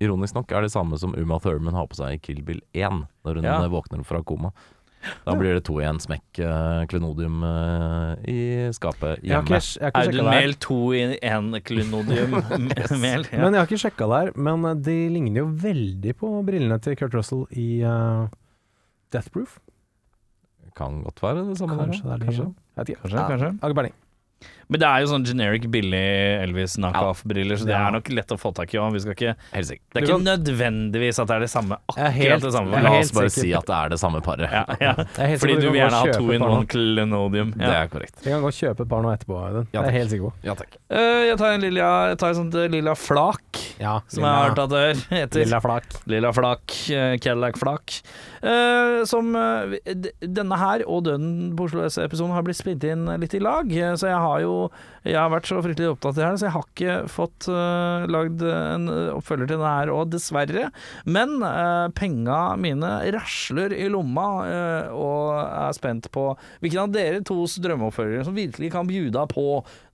ironisk nok er det samme som Uma Thurman har på seg i Kill Bill 1, når hun Ja. våkner fra koma. Da blir det to i en smekk uh, klenodium uh, i skapet Jeg har hjemme. ikke, jeg har Audun sjekka det her. Mehl, to i én klenodium mel. Ja. Men jeg har ikke sjekka det her. Men eh, de ligner jo veldig på brillene til Kurt Russell i uh, Death Proof. Kan godt være det samme. Kanskje det der, er da. de. Jeg vet ikke. Kanskje, Ja, kanskje. Men det er jo sånn generic billig Elvis knockoff-briller, så det Ja. er nok lett å få tak i òg. Det er ikke ikke nødvendigvis at det er det samme, er akkurat helt- det samme. er La oss bare sikker. si at det er det samme paret. Ja, ja. Er Fordi du vil gjerne ha to in one clenodium. Ja. Det er korrekt. Vi kan gå og kjøpe et par nå etterpå, Audun. Ja, det er jeg takk. helt sikker på. Ja takk. Uh, jeg tar en lilla, jeg tar et sånt eh, lilla flak, Ja, som jeg har hørt at det heter. Lilla flak. Lilla flak, uh, Cadillac flak. Uh, som Denne her og Døden på Oslo S-episoden har blitt spilt inn litt i lag, så jeg har jo Jeg har vært så fryktelig opptatt i det her, så jeg har ikke fått uh, lagd en oppfølger til det her, og dessverre. Men uh, penga mine rasler i lomma, uh, og er spent på hvilken av dere tos drømmeoppfølgere som virkelig kan bjuda på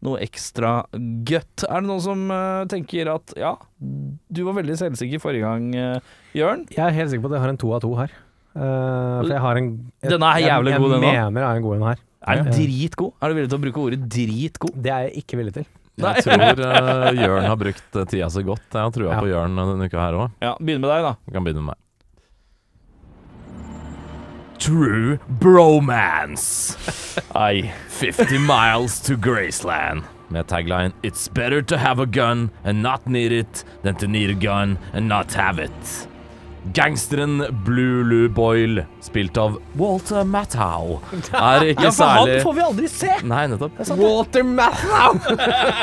noe ekstra gøtt. Er det noen som uh, tenker at ja, du var veldig selvsikker forrige gang, uh, Jørn? Jeg er helt sikker på at jeg har en to av to her. Uh, for jeg har en jeg- Denne er jævlig jeg, god, den Jeg mener jeg er en god en her. Er den dritgod? Er du villig til å bruke ordet dritgod? Det er jeg ikke villig til. Jeg tror uh, Jørn har brukt eh, tida så godt. Jeg har trua Ja. på Jørn denne uka her òg. Ja, Begynn med deg, da. Du kan begynne med meg. True bromance. Ai. 50 miles to Graceland. Med tagline It's better to have a gun and not need it than to need a gun and not have it. Gangsteren Blue Lou Boyle, spilt av Walter Matthau, er ikke særlig vi aldri se! Nei, nettopp. Walter Matthau!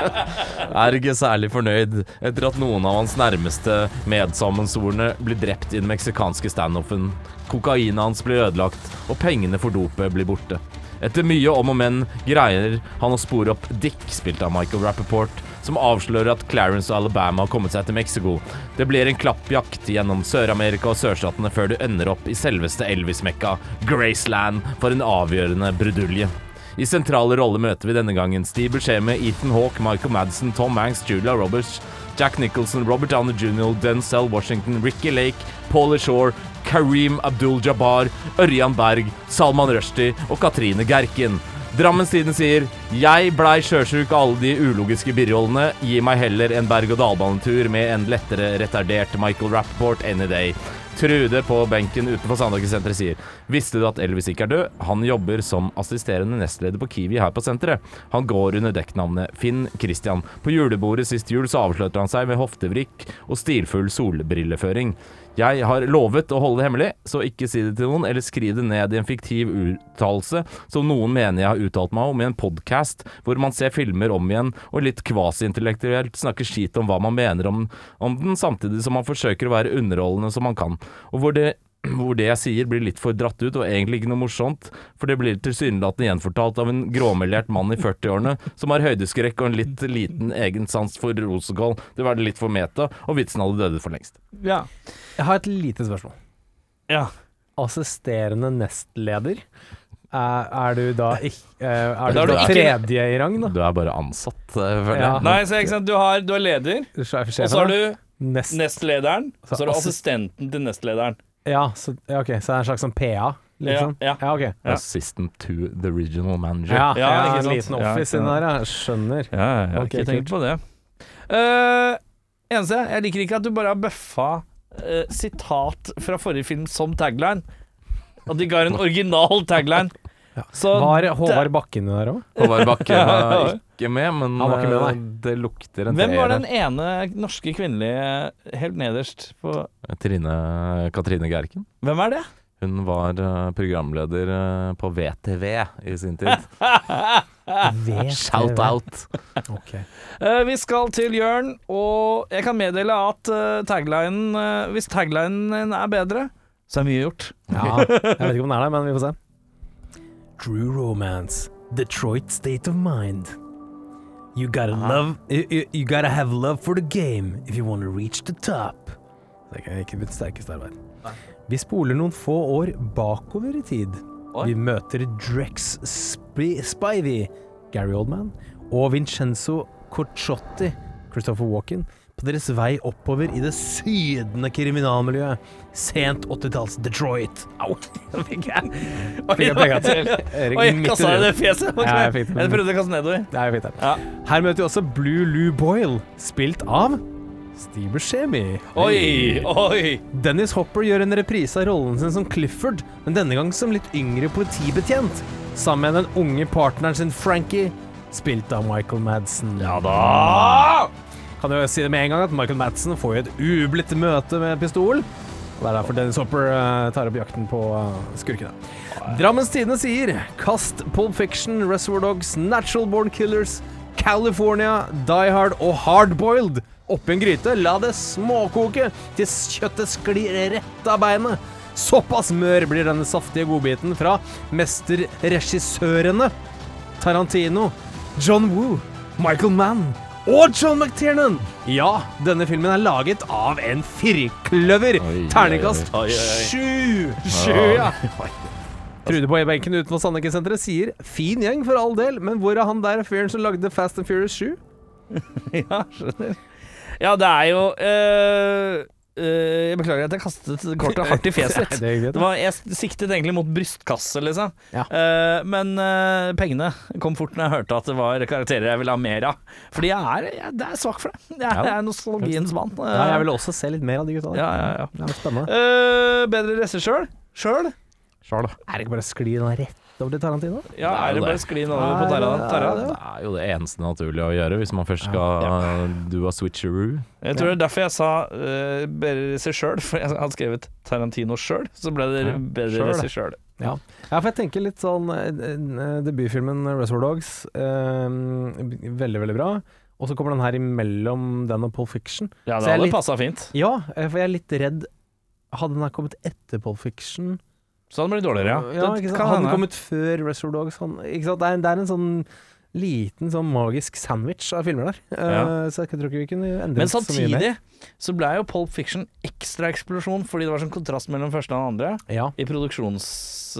er ikke særlig fornøyd etter at noen av hans nærmeste medsammensvorne blir drept i den meksikanske standoffen. Kokainet hans blir ødelagt, og pengene for dopet blir borte. Etter mye om og men greier han å spore opp Dick, spilt av Michael Rappaport, som avslører at Clarence og Alabama har kommet seg til Mexico. Det blir en klappjakt gjennom Sør-Amerika og sørstatene før du ender opp i selveste Elvis-mekka, Graceland, for en avgjørende brudulje. I sentrale roller møter vi denne gangen Steve Buscemi, Ethan Hawke, Michael Madsen, Tom Hanks, Julia Roberts, Jack Nicholson, Robert Downey Jr., Denzel Washington, Ricky Lake, Paulie Shore, Kareem Abdul-Jabbar, Ørjan Berg, Salman Rushdie og Katrine Gerken. Drammens Tiden sier Jeg blei sjøsjuk av alle de ulogiske birollene. Gi meg heller en berg-og-dal-banetur med en lettere retardert Michael Rappaport any day. Trude på benken utenfor Sandaker-senteret sier Visste du at Elvis ikke er død? Han jobber som assisterende nestleder på Kiwi her på senteret. Han går under dekknavnet Finn Christian. På julebordet sist jul så avslørte han seg med hoftevrikk og stilfull solbrilleføring. Jeg har lovet å holde det hemmelig, så ikke si det til noen, eller skriv det ned i en fiktiv uttalelse som noen mener jeg har uttalt meg om i en podkast hvor man ser filmer om igjen og litt kvasiintellektuelt snakker skit om hva man mener om, om den, samtidig som man forsøker å være underholdende som man kan, og hvor det hvor det jeg sier blir litt for dratt ut og egentlig ikke noe morsomt, for det blir tilsynelatende gjenfortalt av en gråmeljert mann i 40-årene som har høydeskrekk og en litt liten egen sans for Rosenkål. Det var det litt for meta, og vitsen hadde dødd for lengst. Ja. Jeg har et lite spørsmål. ja. Assisterende nestleder. Er, er du da ikke Er Da du er du da ikke- tredje i rang, da? Du er bare ansatt, eh, føler Ja. jeg. Nei, så ikke sant, du har, du er leder, og så har du nestlederen, og så har du assistenten til nestlederen. Ja, så, ja, ok, så det er en slags sånn PA, liksom? Ja, ja ok. Ja. Assistant to the regional manager. Ja, Ja, ja, ikke en liten office ja. inni der, ja. Skjønner. Ja, jeg har Ok, ikke tenkt på det. Uh, eneste, jeg liker ikke at du bare har bøffa eh, sitat fra forrige film som tagline. At de ga en original tagline. Så Var Håvard Bakken der òg? Håvard Bakken var ikke med, men Han var ikke med, nei. det lukter en Hvem var den ene norske kvinnelige helt nederst på. Trine, Katrine Gerken. Hvem er det? Hun var eh, programleder eh, på VTV i sin tid. Shout out! okay. Eh, vi skal til Jørn, og jeg kan meddele at eh, taglinen eh, Hvis taglinen er bedre, så er mye gjort. Ja, jeg vet ikke om den er der, men vi får se. True romance. Detroit state of mind. You gotta love you, you- gotta have love for the game if you want to reach the top. Det er ikke mitt sterkeste arbeid. Vi spoler noen få år bakover i tid. Oi. Vi møter Drex Sp Spivey, Gary Oldman, og Vincenzo Corciotti, Christopher Walken, på deres vei oppover i det sydende kriminalmiljøet. Sent 80-talls Detroit. Au! Nå fikk jeg Fikk jeg peka til Oi, kassa i det fjeset? Ja, jeg fikk det. Jeg prøvde å kaste nedover. Det er fint, det. Ja. Her møter vi også Blue Lou Boyle, spilt av Steve Buscemi. Oi, oi. Dennis Hopper gjør en reprise av rollen sin som Clifford, men denne gang som litt yngre politibetjent. Sammen med den unge partneren sin Frankie, spilt av Michael Madsen. Ja da! Kan jo si det med en gang at Michael Madsen får jo et ublidt møte med pistol. Det er derfor Dennis Hopper eh, tar opp jakten på eh, skurkene. Drammens Tidende sier kast Pulp Fiction, Reservoir Dogs, Natural Born Killers, California, Die Hard og Hardboiled oppi en gryte. La det småkoke til kjøttet sklir rett av beinet. Såpass mør blir denne saftige godbiten fra mesterregissørene Tarantino, John Woo, Michael Mann og John McTiernan. Ja, denne filmen er laget av en firkløver. Terningkast sju. Sju, ja. Trude på e-benken utenfor Sandviken-senteret sier 'fin gjeng for all del', men hvor er han der fyren som lagde Fast and Furious 7? Ja, skjønner. Ja, det er jo øh, øh, Jeg beklager at jeg kastet kortet hardt i fjeset. Det var, jeg siktet egentlig mot brystkasse, liksom. Ja. Uh, men uh, pengene kom fort når jeg hørte at det var karakterer jeg ville ha mer av. Fordi jeg er, jeg, det er svak for det. Jeg, Ja. jeg er nostalgiens mann. Ja, jeg vil også se litt mer av de gutta der. Ja, ja, ja. Bedre regissør? Sjøl? Sjøl. Er det ikke bare å skli den rett over til Tarantino? Ja, er det bare sklin over på Tarantino? Det Det er jo det eneste naturlige å gjøre hvis man først skal uh, do a switcheroo. Jeg tror det er derfor jeg sa uh, bedre regissør, for jeg hadde skrevet Tarantino sjøl. Så ble det bedre regissør. Ja. ja, for jeg tenker litt sånn eh, eh, Debutfilmen Reservoir Dogs, eh, veldig, veldig bra. Og så kommer den her imellom den og Pole Fiction. Ja, det hadde passa fint. Ja, for jeg er litt redd Hadde den her kommet etter Pole Fiction Så hadde det blitt dårligere, ja. ja ikke sant? kan Hadde den kommet før Reservoir Dogs han, ikke sant? Det, er, det er en sånn liten sånn magisk sandwich av filmer der. Ja. Uh, Så jeg tror ikke vi kunne endret Men så mye mer. samtidig så ble jo Pulp Fiction ekstra eksplosjon fordi det var sånn kontrast mellom første og den andre Ja, i produksjons...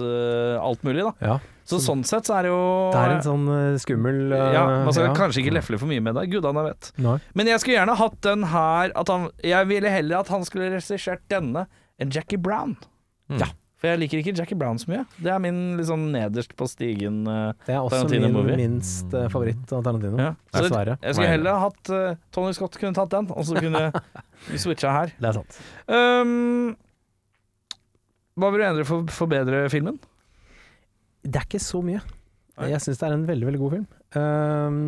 eh, alt mulig, da. ja. Så sånn sett så er det jo Det er en sånn uh, skummel eh, Ja, man skal kanskje ikke lefle for mye med det, gudene vet. Nei. Men jeg skulle gjerne hatt den her han, Jeg ville heller at han skulle regissert denne enn Jackie Brown. Mm. Ja. For jeg liker ikke Jackie Brown så mye. Det er min liksom nederst på stigen. eh, Det er også min minst uh, favoritt av Tarantino. ja. Dessverre. jeg skulle heller hatt uh, Tony Scott kunne tatt den, og så kunne vi switcha her. Det er sant. Um, hva vil du endre for å forbedre filmen? Det er ikke så mye. Nei. Jeg syns det er en veldig, veldig god film. Um,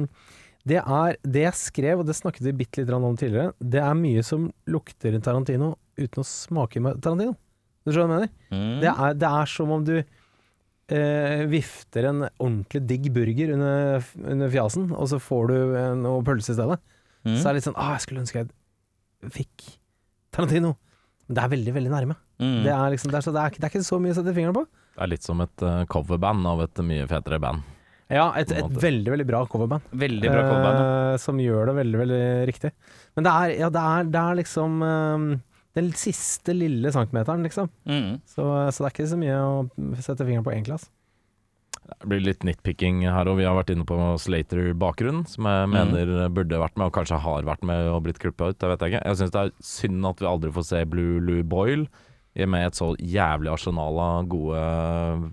det er Det jeg skrev, og det snakket vi bitte litt om tidligere, det er mye som lukter Tarantino uten å smake med Tarantino. Du skjønner hva jeg mener? Det, er, det er som om du eh, vifter en ordentlig digg burger under, under fjasen, og så får du eh, noe pølse i stedet. Mm. Så er det litt sånn ah, jeg skulle ønske jeg fikk Tarantino. Men det er veldig, veldig nærme. Mm. Det, er liksom, det, er så, det, er, det er ikke så mye å sette fingeren på. Det er litt som et uh, coverband av et mye fetere band. Ja, et, et veldig, veldig bra coverband. Veldig bra coverband Eh, som gjør det veldig, veldig riktig. Men det er, ja, det er, det er liksom eh, den siste lille centimeteren, liksom. Mm. Så, så det er ikke så mye å sette fingeren på, egentlig. Altså. Det blir litt nitpicking her, og vi har vært inne på Slater-bakgrunn, som jeg Mm. mener burde vært med, og kanskje har vært med og blitt klippa ut. Det vet jeg ikke. Jeg syns det er synd at vi aldri får se Blue Lou Boyle med et så jævlig arsenal av gode,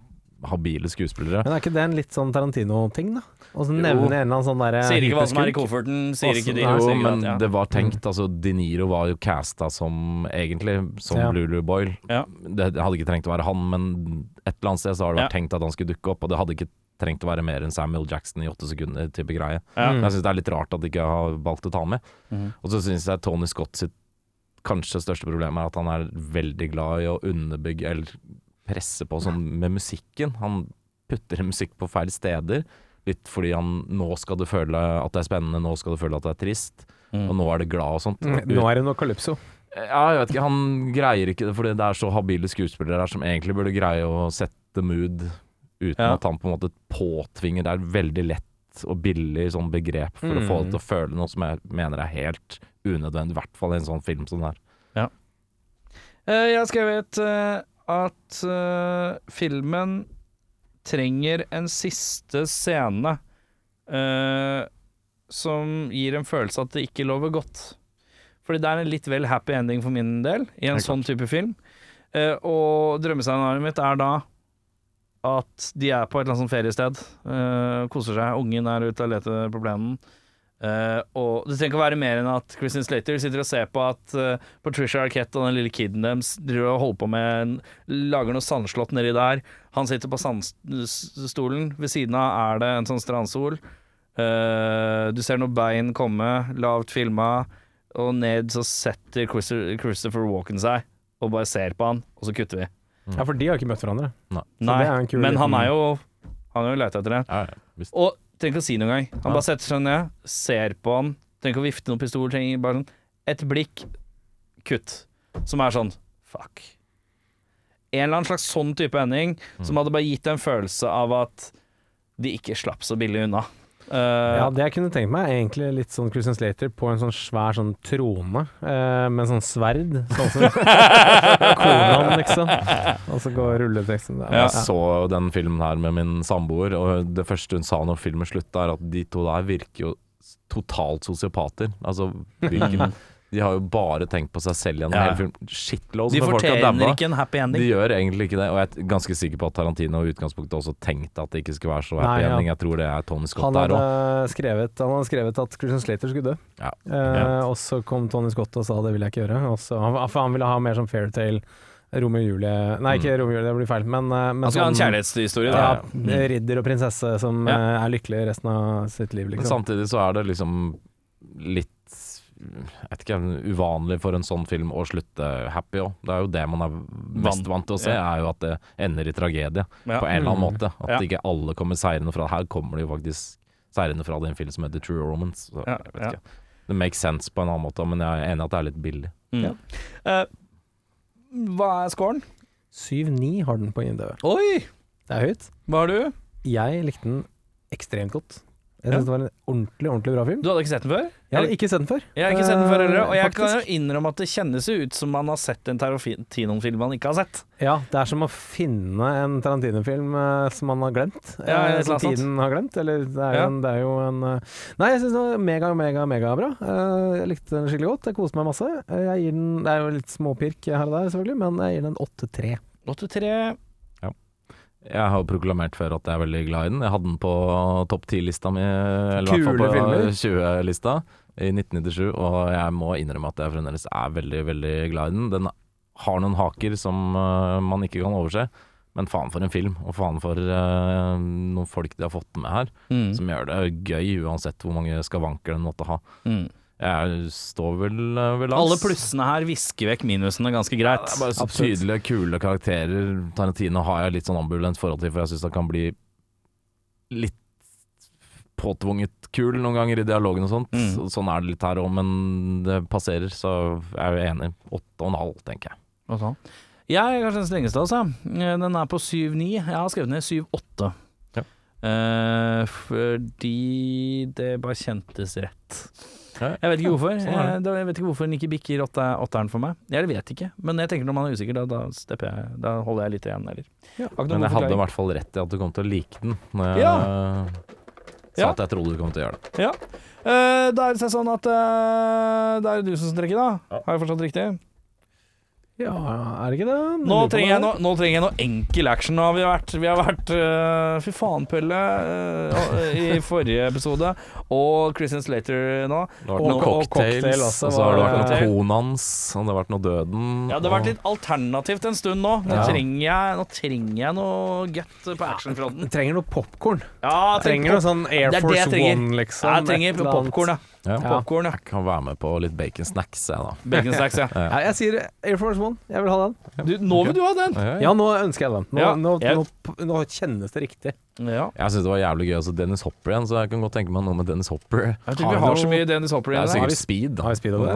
habile skuespillere. Men er ikke det en litt sånn Tarantino-ting, da? Og så nevne en eller annen sånn derre Sier ikke hva som er i kofferten, sier ikke de Jo, men at- ja. det var tenkt altså De Niro var jo casta som egentlig som Ja. Lulu Boyle. Ja. Det hadde ikke trengt å være han, men et eller annet sted så har det vært Ja. tenkt at han skulle dukke opp, og det hadde ikke trengt å være mer enn Samuel Jackson i åtte sekunder type greie. Ja. Mm. Jeg syns det er litt rart at de ikke har valgt å ta med. Mm. Og så syns jeg Tony Scott sitt kanskje største problem er at han er veldig glad i å underbygge eller presse på sånn med musikken. Han putter musikk på feil steder. Litt fordi han Nå skal du føle at det er spennende, nå skal du føle at det er trist. Mm. Og nå er det glad og sånt. Mm, Nå er det noe Calypso. Ja, jeg vet ikke, han greier ikke det fordi det er så habile skuespillere her som egentlig burde greie å sette mood uten Ja. at han på en måte påtvinger. Det er veldig lett og billig sånn begrep for å få Mm. det til å føle noe som jeg mener er helt unødvendig, i hvert fall i en sånn film som det her. Eh, Jeg har skrevet eh, at uh, filmen trenger en siste scene uh, som gir en følelse at det ikke lover godt. Fordi det er en litt vel happy ending for min del i en sånn type film. Uh, og drømmescenarioet mitt er da at de er på et eller annet sånt feriested, koser seg, ungen er ute og leter på plenen. Eh, og det trenger ikke å være mer enn at Christian Slater sitter og ser på at uh, Patricia Arquette og den lille kiden deres driver og holder på med en- Lager noe sandslott nedi der. Han sitter på sandstolen. Ved siden av er det en sånn strandsol. Uh, du ser noen bein komme, lavt filma, og ned så setter Christopher, Christopher Walken seg og bare ser på han, og så kutter vi. Ja, for de har ikke møtt hverandre. Nei, kul men han er jo Han har jo leita etter det. Ja, ja. Og trenger ikke å si noe engang. Han bare setter seg ned, ser på han, trenger ikke å vifte noen pistol, trenger bare sånn et blikk, kutt. Som er sånn fuck. En eller annen slags sånn type ending Mm. som hadde bare gitt en følelse av at de ikke slapp så billig unna. Eh, Ja, det jeg kunne tenkt meg, er egentlig litt sånn Christian Slater på en sånn svær sånn trone uh, med sånn sverd. Sånn som Konan, liksom. Og så går rulleteksten. Ja. Jeg så den filmen her med min samboer, og det første hun sa når filmen slutta, er at de to der virker jo totalt sosiopater. Altså, hvilken, de har jo bare tenkt på seg selv gjennom Ja. hele filmen. Shitloads de med folk har fortjener dabba. ikke en happy ending. De gjør egentlig ikke det, og jeg er ganske sikker på at Tarantino i utgangspunktet også tenkte at det ikke skulle være så happy Nei, ja. ending. Jeg tror det er Tony Scott Han der òg. skrevet, han hadde skrevet at Christian Slater skulle dø. Ja. Eh, Ja. Og så kom Tony Scott og sa det vil jeg ikke gjøre. Også, han, for han ville ha mer sånn fairytale Romeo og Julie Nei, ikke Romeo og Julie, det blir feil, men, eh, men skal ha en sånn- kjærlighetshistorie. Ja. Mm. ridder og prinsesse som Ja. eh, er lykkelig resten av sitt liv, Men liksom. samtidig så er det liksom litt vet ikke, uvanlig for en sånn film å slutte happy òg. Det er jo det man er mest vant til å se, er jo at det ender i tragedie. Ja. På en eller annen Mm. måte. At Ja. ikke alle kommer seirende fra Her kommer det jo faktisk seirende fra det i en film som heter True Romance. Så, Ja, jeg vet ja. ikke. Det makes sense på en annen måte, men jeg er enig i at det er litt billig. Mm. Uh, hva er scoren? 7-9 har den på IMDv. Oi! Det er høyt. Hva har du? Jeg likte den ekstremt godt. Jeg Ja. synes det var en ordentlig, ordentlig bra film. Du hadde ikke sett den før? Jeg hadde ikke sett den før. Jeg har ikke sett den før heller, og jeg jeg kan jo innrømme at det kjennes jo ut som man har sett en Tarantino-film man ikke har sett. Ja, det er som å finne en Tarantino-film eh, som man har glemt. Ja, eh, et eller som tiden har glemt. Eller det er, jo Ja. en, det er jo en eh, Nei, jeg syns det var mega, mega, mega bra. Eh, jeg likte den skikkelig godt. Jeg koste meg masse. Eh, jeg gir den Det er jo litt småpirk her og der, selvfølgelig, men jeg gir den 8-3. 83 Jeg har proklamert før at jeg er veldig glad i den. Jeg hadde den på topp 10-lista mi, eller i hvert fall på 20-lista i 1997, og jeg må innrømme at jeg fremdeles er veldig, veldig glad i den. Den har noen haker som uh, man ikke kan overse, men faen for en film, og faen for uh, noen folk de har fått med her, mm. som gjør det gøy uansett hvor mange skavanker den måtte ha. Mm. Jeg står vel øh, ved langs. Alle plussene her visker vekk minusene ganske greit. Det er bare så Absolutt. tydelige, kule karakterer. Tarantino har jeg litt sånn ambulant forhold til, for jeg syns han kan bli litt påtvunget kul noen ganger i dialogen og sånt. Mm. Sånn er det litt her òg, men det passerer, så jeg er jo enig. Åtte og en halv, tenker jeg. Og sånn. Jeg er kanskje den strengeste, altså. Eh, Den er på 7-9. Jeg har skrevet ned 7-8. Ja. Eh, fordi det bare kjentes rett. Ja, Jeg vet ikke hvorfor. sånn er jeg, jeg vet ikke hvorfor den ikke bikker åtte- åtteren for meg. Jeg vet ikke, men jeg tenker når man er usikker, da, da, stepper jeg, da holder jeg litt igjen. Eller. Ja. Men jeg hadde i hvert fall rett i at du kom til å like den. Når jeg Ja. sa Ja. at jeg trodde du kom til å gjøre det. Ja. Uh, da er det sånn at uh, det er du som trekker, da. Har jeg forstått riktig? Ja, er det ikke det? Nå på trenger, jeg no, nå trenger jeg noe enkel action. Nå har vi vært, vi har vært uh, Fy faen, Pelle, uh, i forrige episode. Og Christian Slater nå. Det har vært Og- noen og cocktails, cocktail også og så har det vært noe Konans, og det har vært noe Døden. Ja, det har vært litt alternativt en stund nå. Nå, Ja. trenger, jeg, nå trenger jeg noe gut på actionfronten. Du trenger noe popkorn. Ja, jeg Trenger noe sånn Air Force. One, liksom. jeg trenger popkorn, ja. Ja. Popcorn, ja. Jeg kan være med på litt bacon snacks, jeg, da. Bacon snacks, ja. Ja, jeg sier Air Force One. Jeg vil ha den. Du, nå vil du ha den! Ja, nå ønsker jeg den. Nå, Ja, nå, jeg- nå, nå kjennes det riktig. Ja. Jeg syns det var jævlig gøy å se Dennis Hopper igjen, så jeg kan godt tenke meg noe med Dennis Hopper. Jeg tror vi har så mye Dennis Hopper Det er igjen. sikkert speed, da. har vi speed av det?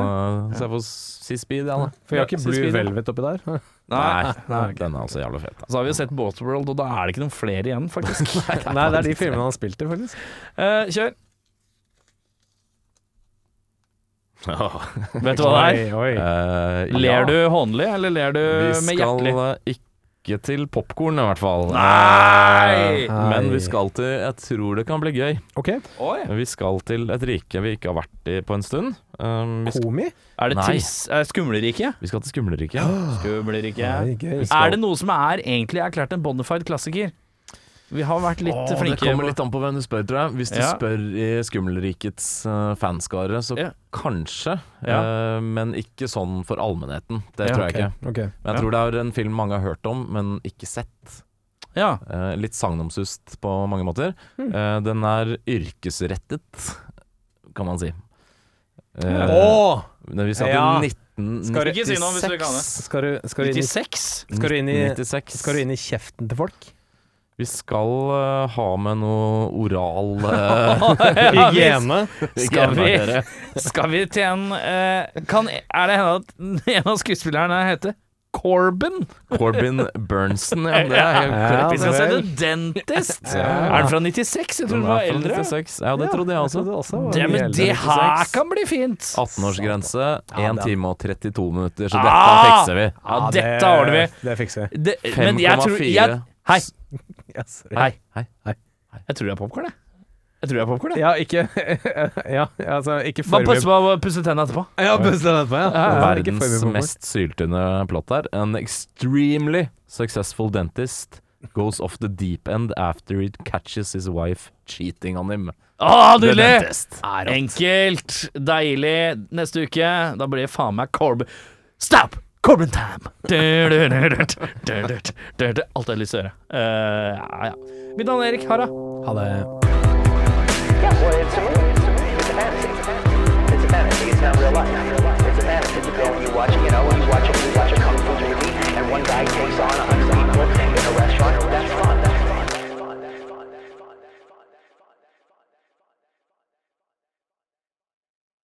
Så jeg får si speed, ja, da. For jeg har ikke Blue Velvet oppi der. Nei. Nei, den er altså jævlig fet. Så har vi jo sett Waterworld, og da er det ikke noen flere igjen, faktisk. Nei, det er de filmene han spilte i, faktisk. Uh, kjør. Da. Vet du hva det er? Oi, oi. Eh, Ler ja. du hånlig, eller ler du Vi med skal hjertelig? eh, ikke til popkorn, i hvert fall. Nei! Eh, Men vi skal til Jeg tror det kan bli gøy. Ok, Oi. Vi skal til et rike vi ikke har vært i på en stund. Um, vi, sk Komi? Er det Nei. triss, er det Skumlerike? vi skal til Skumleriket. Skumlerike. Oi, gøy. Er det noe som er egentlig erklært en bonafide klassiker? Vi har vært litt Åh, det kommer litt an på hvem du spør, tror jeg. Hvis du Ja. spør i Skummelrikets uh, fanskare, så Ja. kanskje. Ja. Uh, men ikke sånn for allmennheten. Det Ja, tror jeg okay. ikke. Okay. Men jeg Ja. tror det er en film mange har hørt om, men ikke sett. Ja. Eh, litt sagnomsust på mange måter. Hmm. Eh, den er yrkesrettet, kan man si. Uh, Åh! men vi skal Ja. i 1996. Skal du- Ikke si noe hvis du kan det. Skal du, skal du inn i Skal du inn i, 96. skal du inn i kjeften til folk? Vi skal uh, ha med noe oral uh, Hygiene? Skal vi, skal vi til en uh, kan, Er det hende at en av skuespillerne heter Corbin? Corbin Bernsen, ja. Det er helt Ja, korrekt. Vi skal se. The Dentist. Ja. Er den fra 96? Jeg tror den var er eldre. 96. Ja, det trodde jeg også. var Det, men det her kan bli fint. 18-årsgrense, 1 den- time og 32 minutter, så Ah! dette fikser vi. Ja, dette ordner vi. Det fikser vi. Det, men jeg tror 5,4. Hei. Ja, sorry. Hei. Hei. Jeg tror det er popkorn, jeg. Jeg tror det er popcorn, jeg. Ja, ikke Ja, altså, ikke Bare for pass på å pusse tennene etterpå. Ja, puss den etterpå, ja. ja. ikke for mye Verdens popcorn. mest syltynne plott her. An extremely successful dentist goes off the deep end after it catches his wife cheating on him. Å, The nydelig! dentist. Enkelt, deilig. Neste uke, da blir det faen meg Corbin Stop! Corbin time! Alt jeg har lyst til ja, ja. Mitt navn er Erik. Ha. Ha det. Yeah, well, it's a movie. It's a. It's a You go a.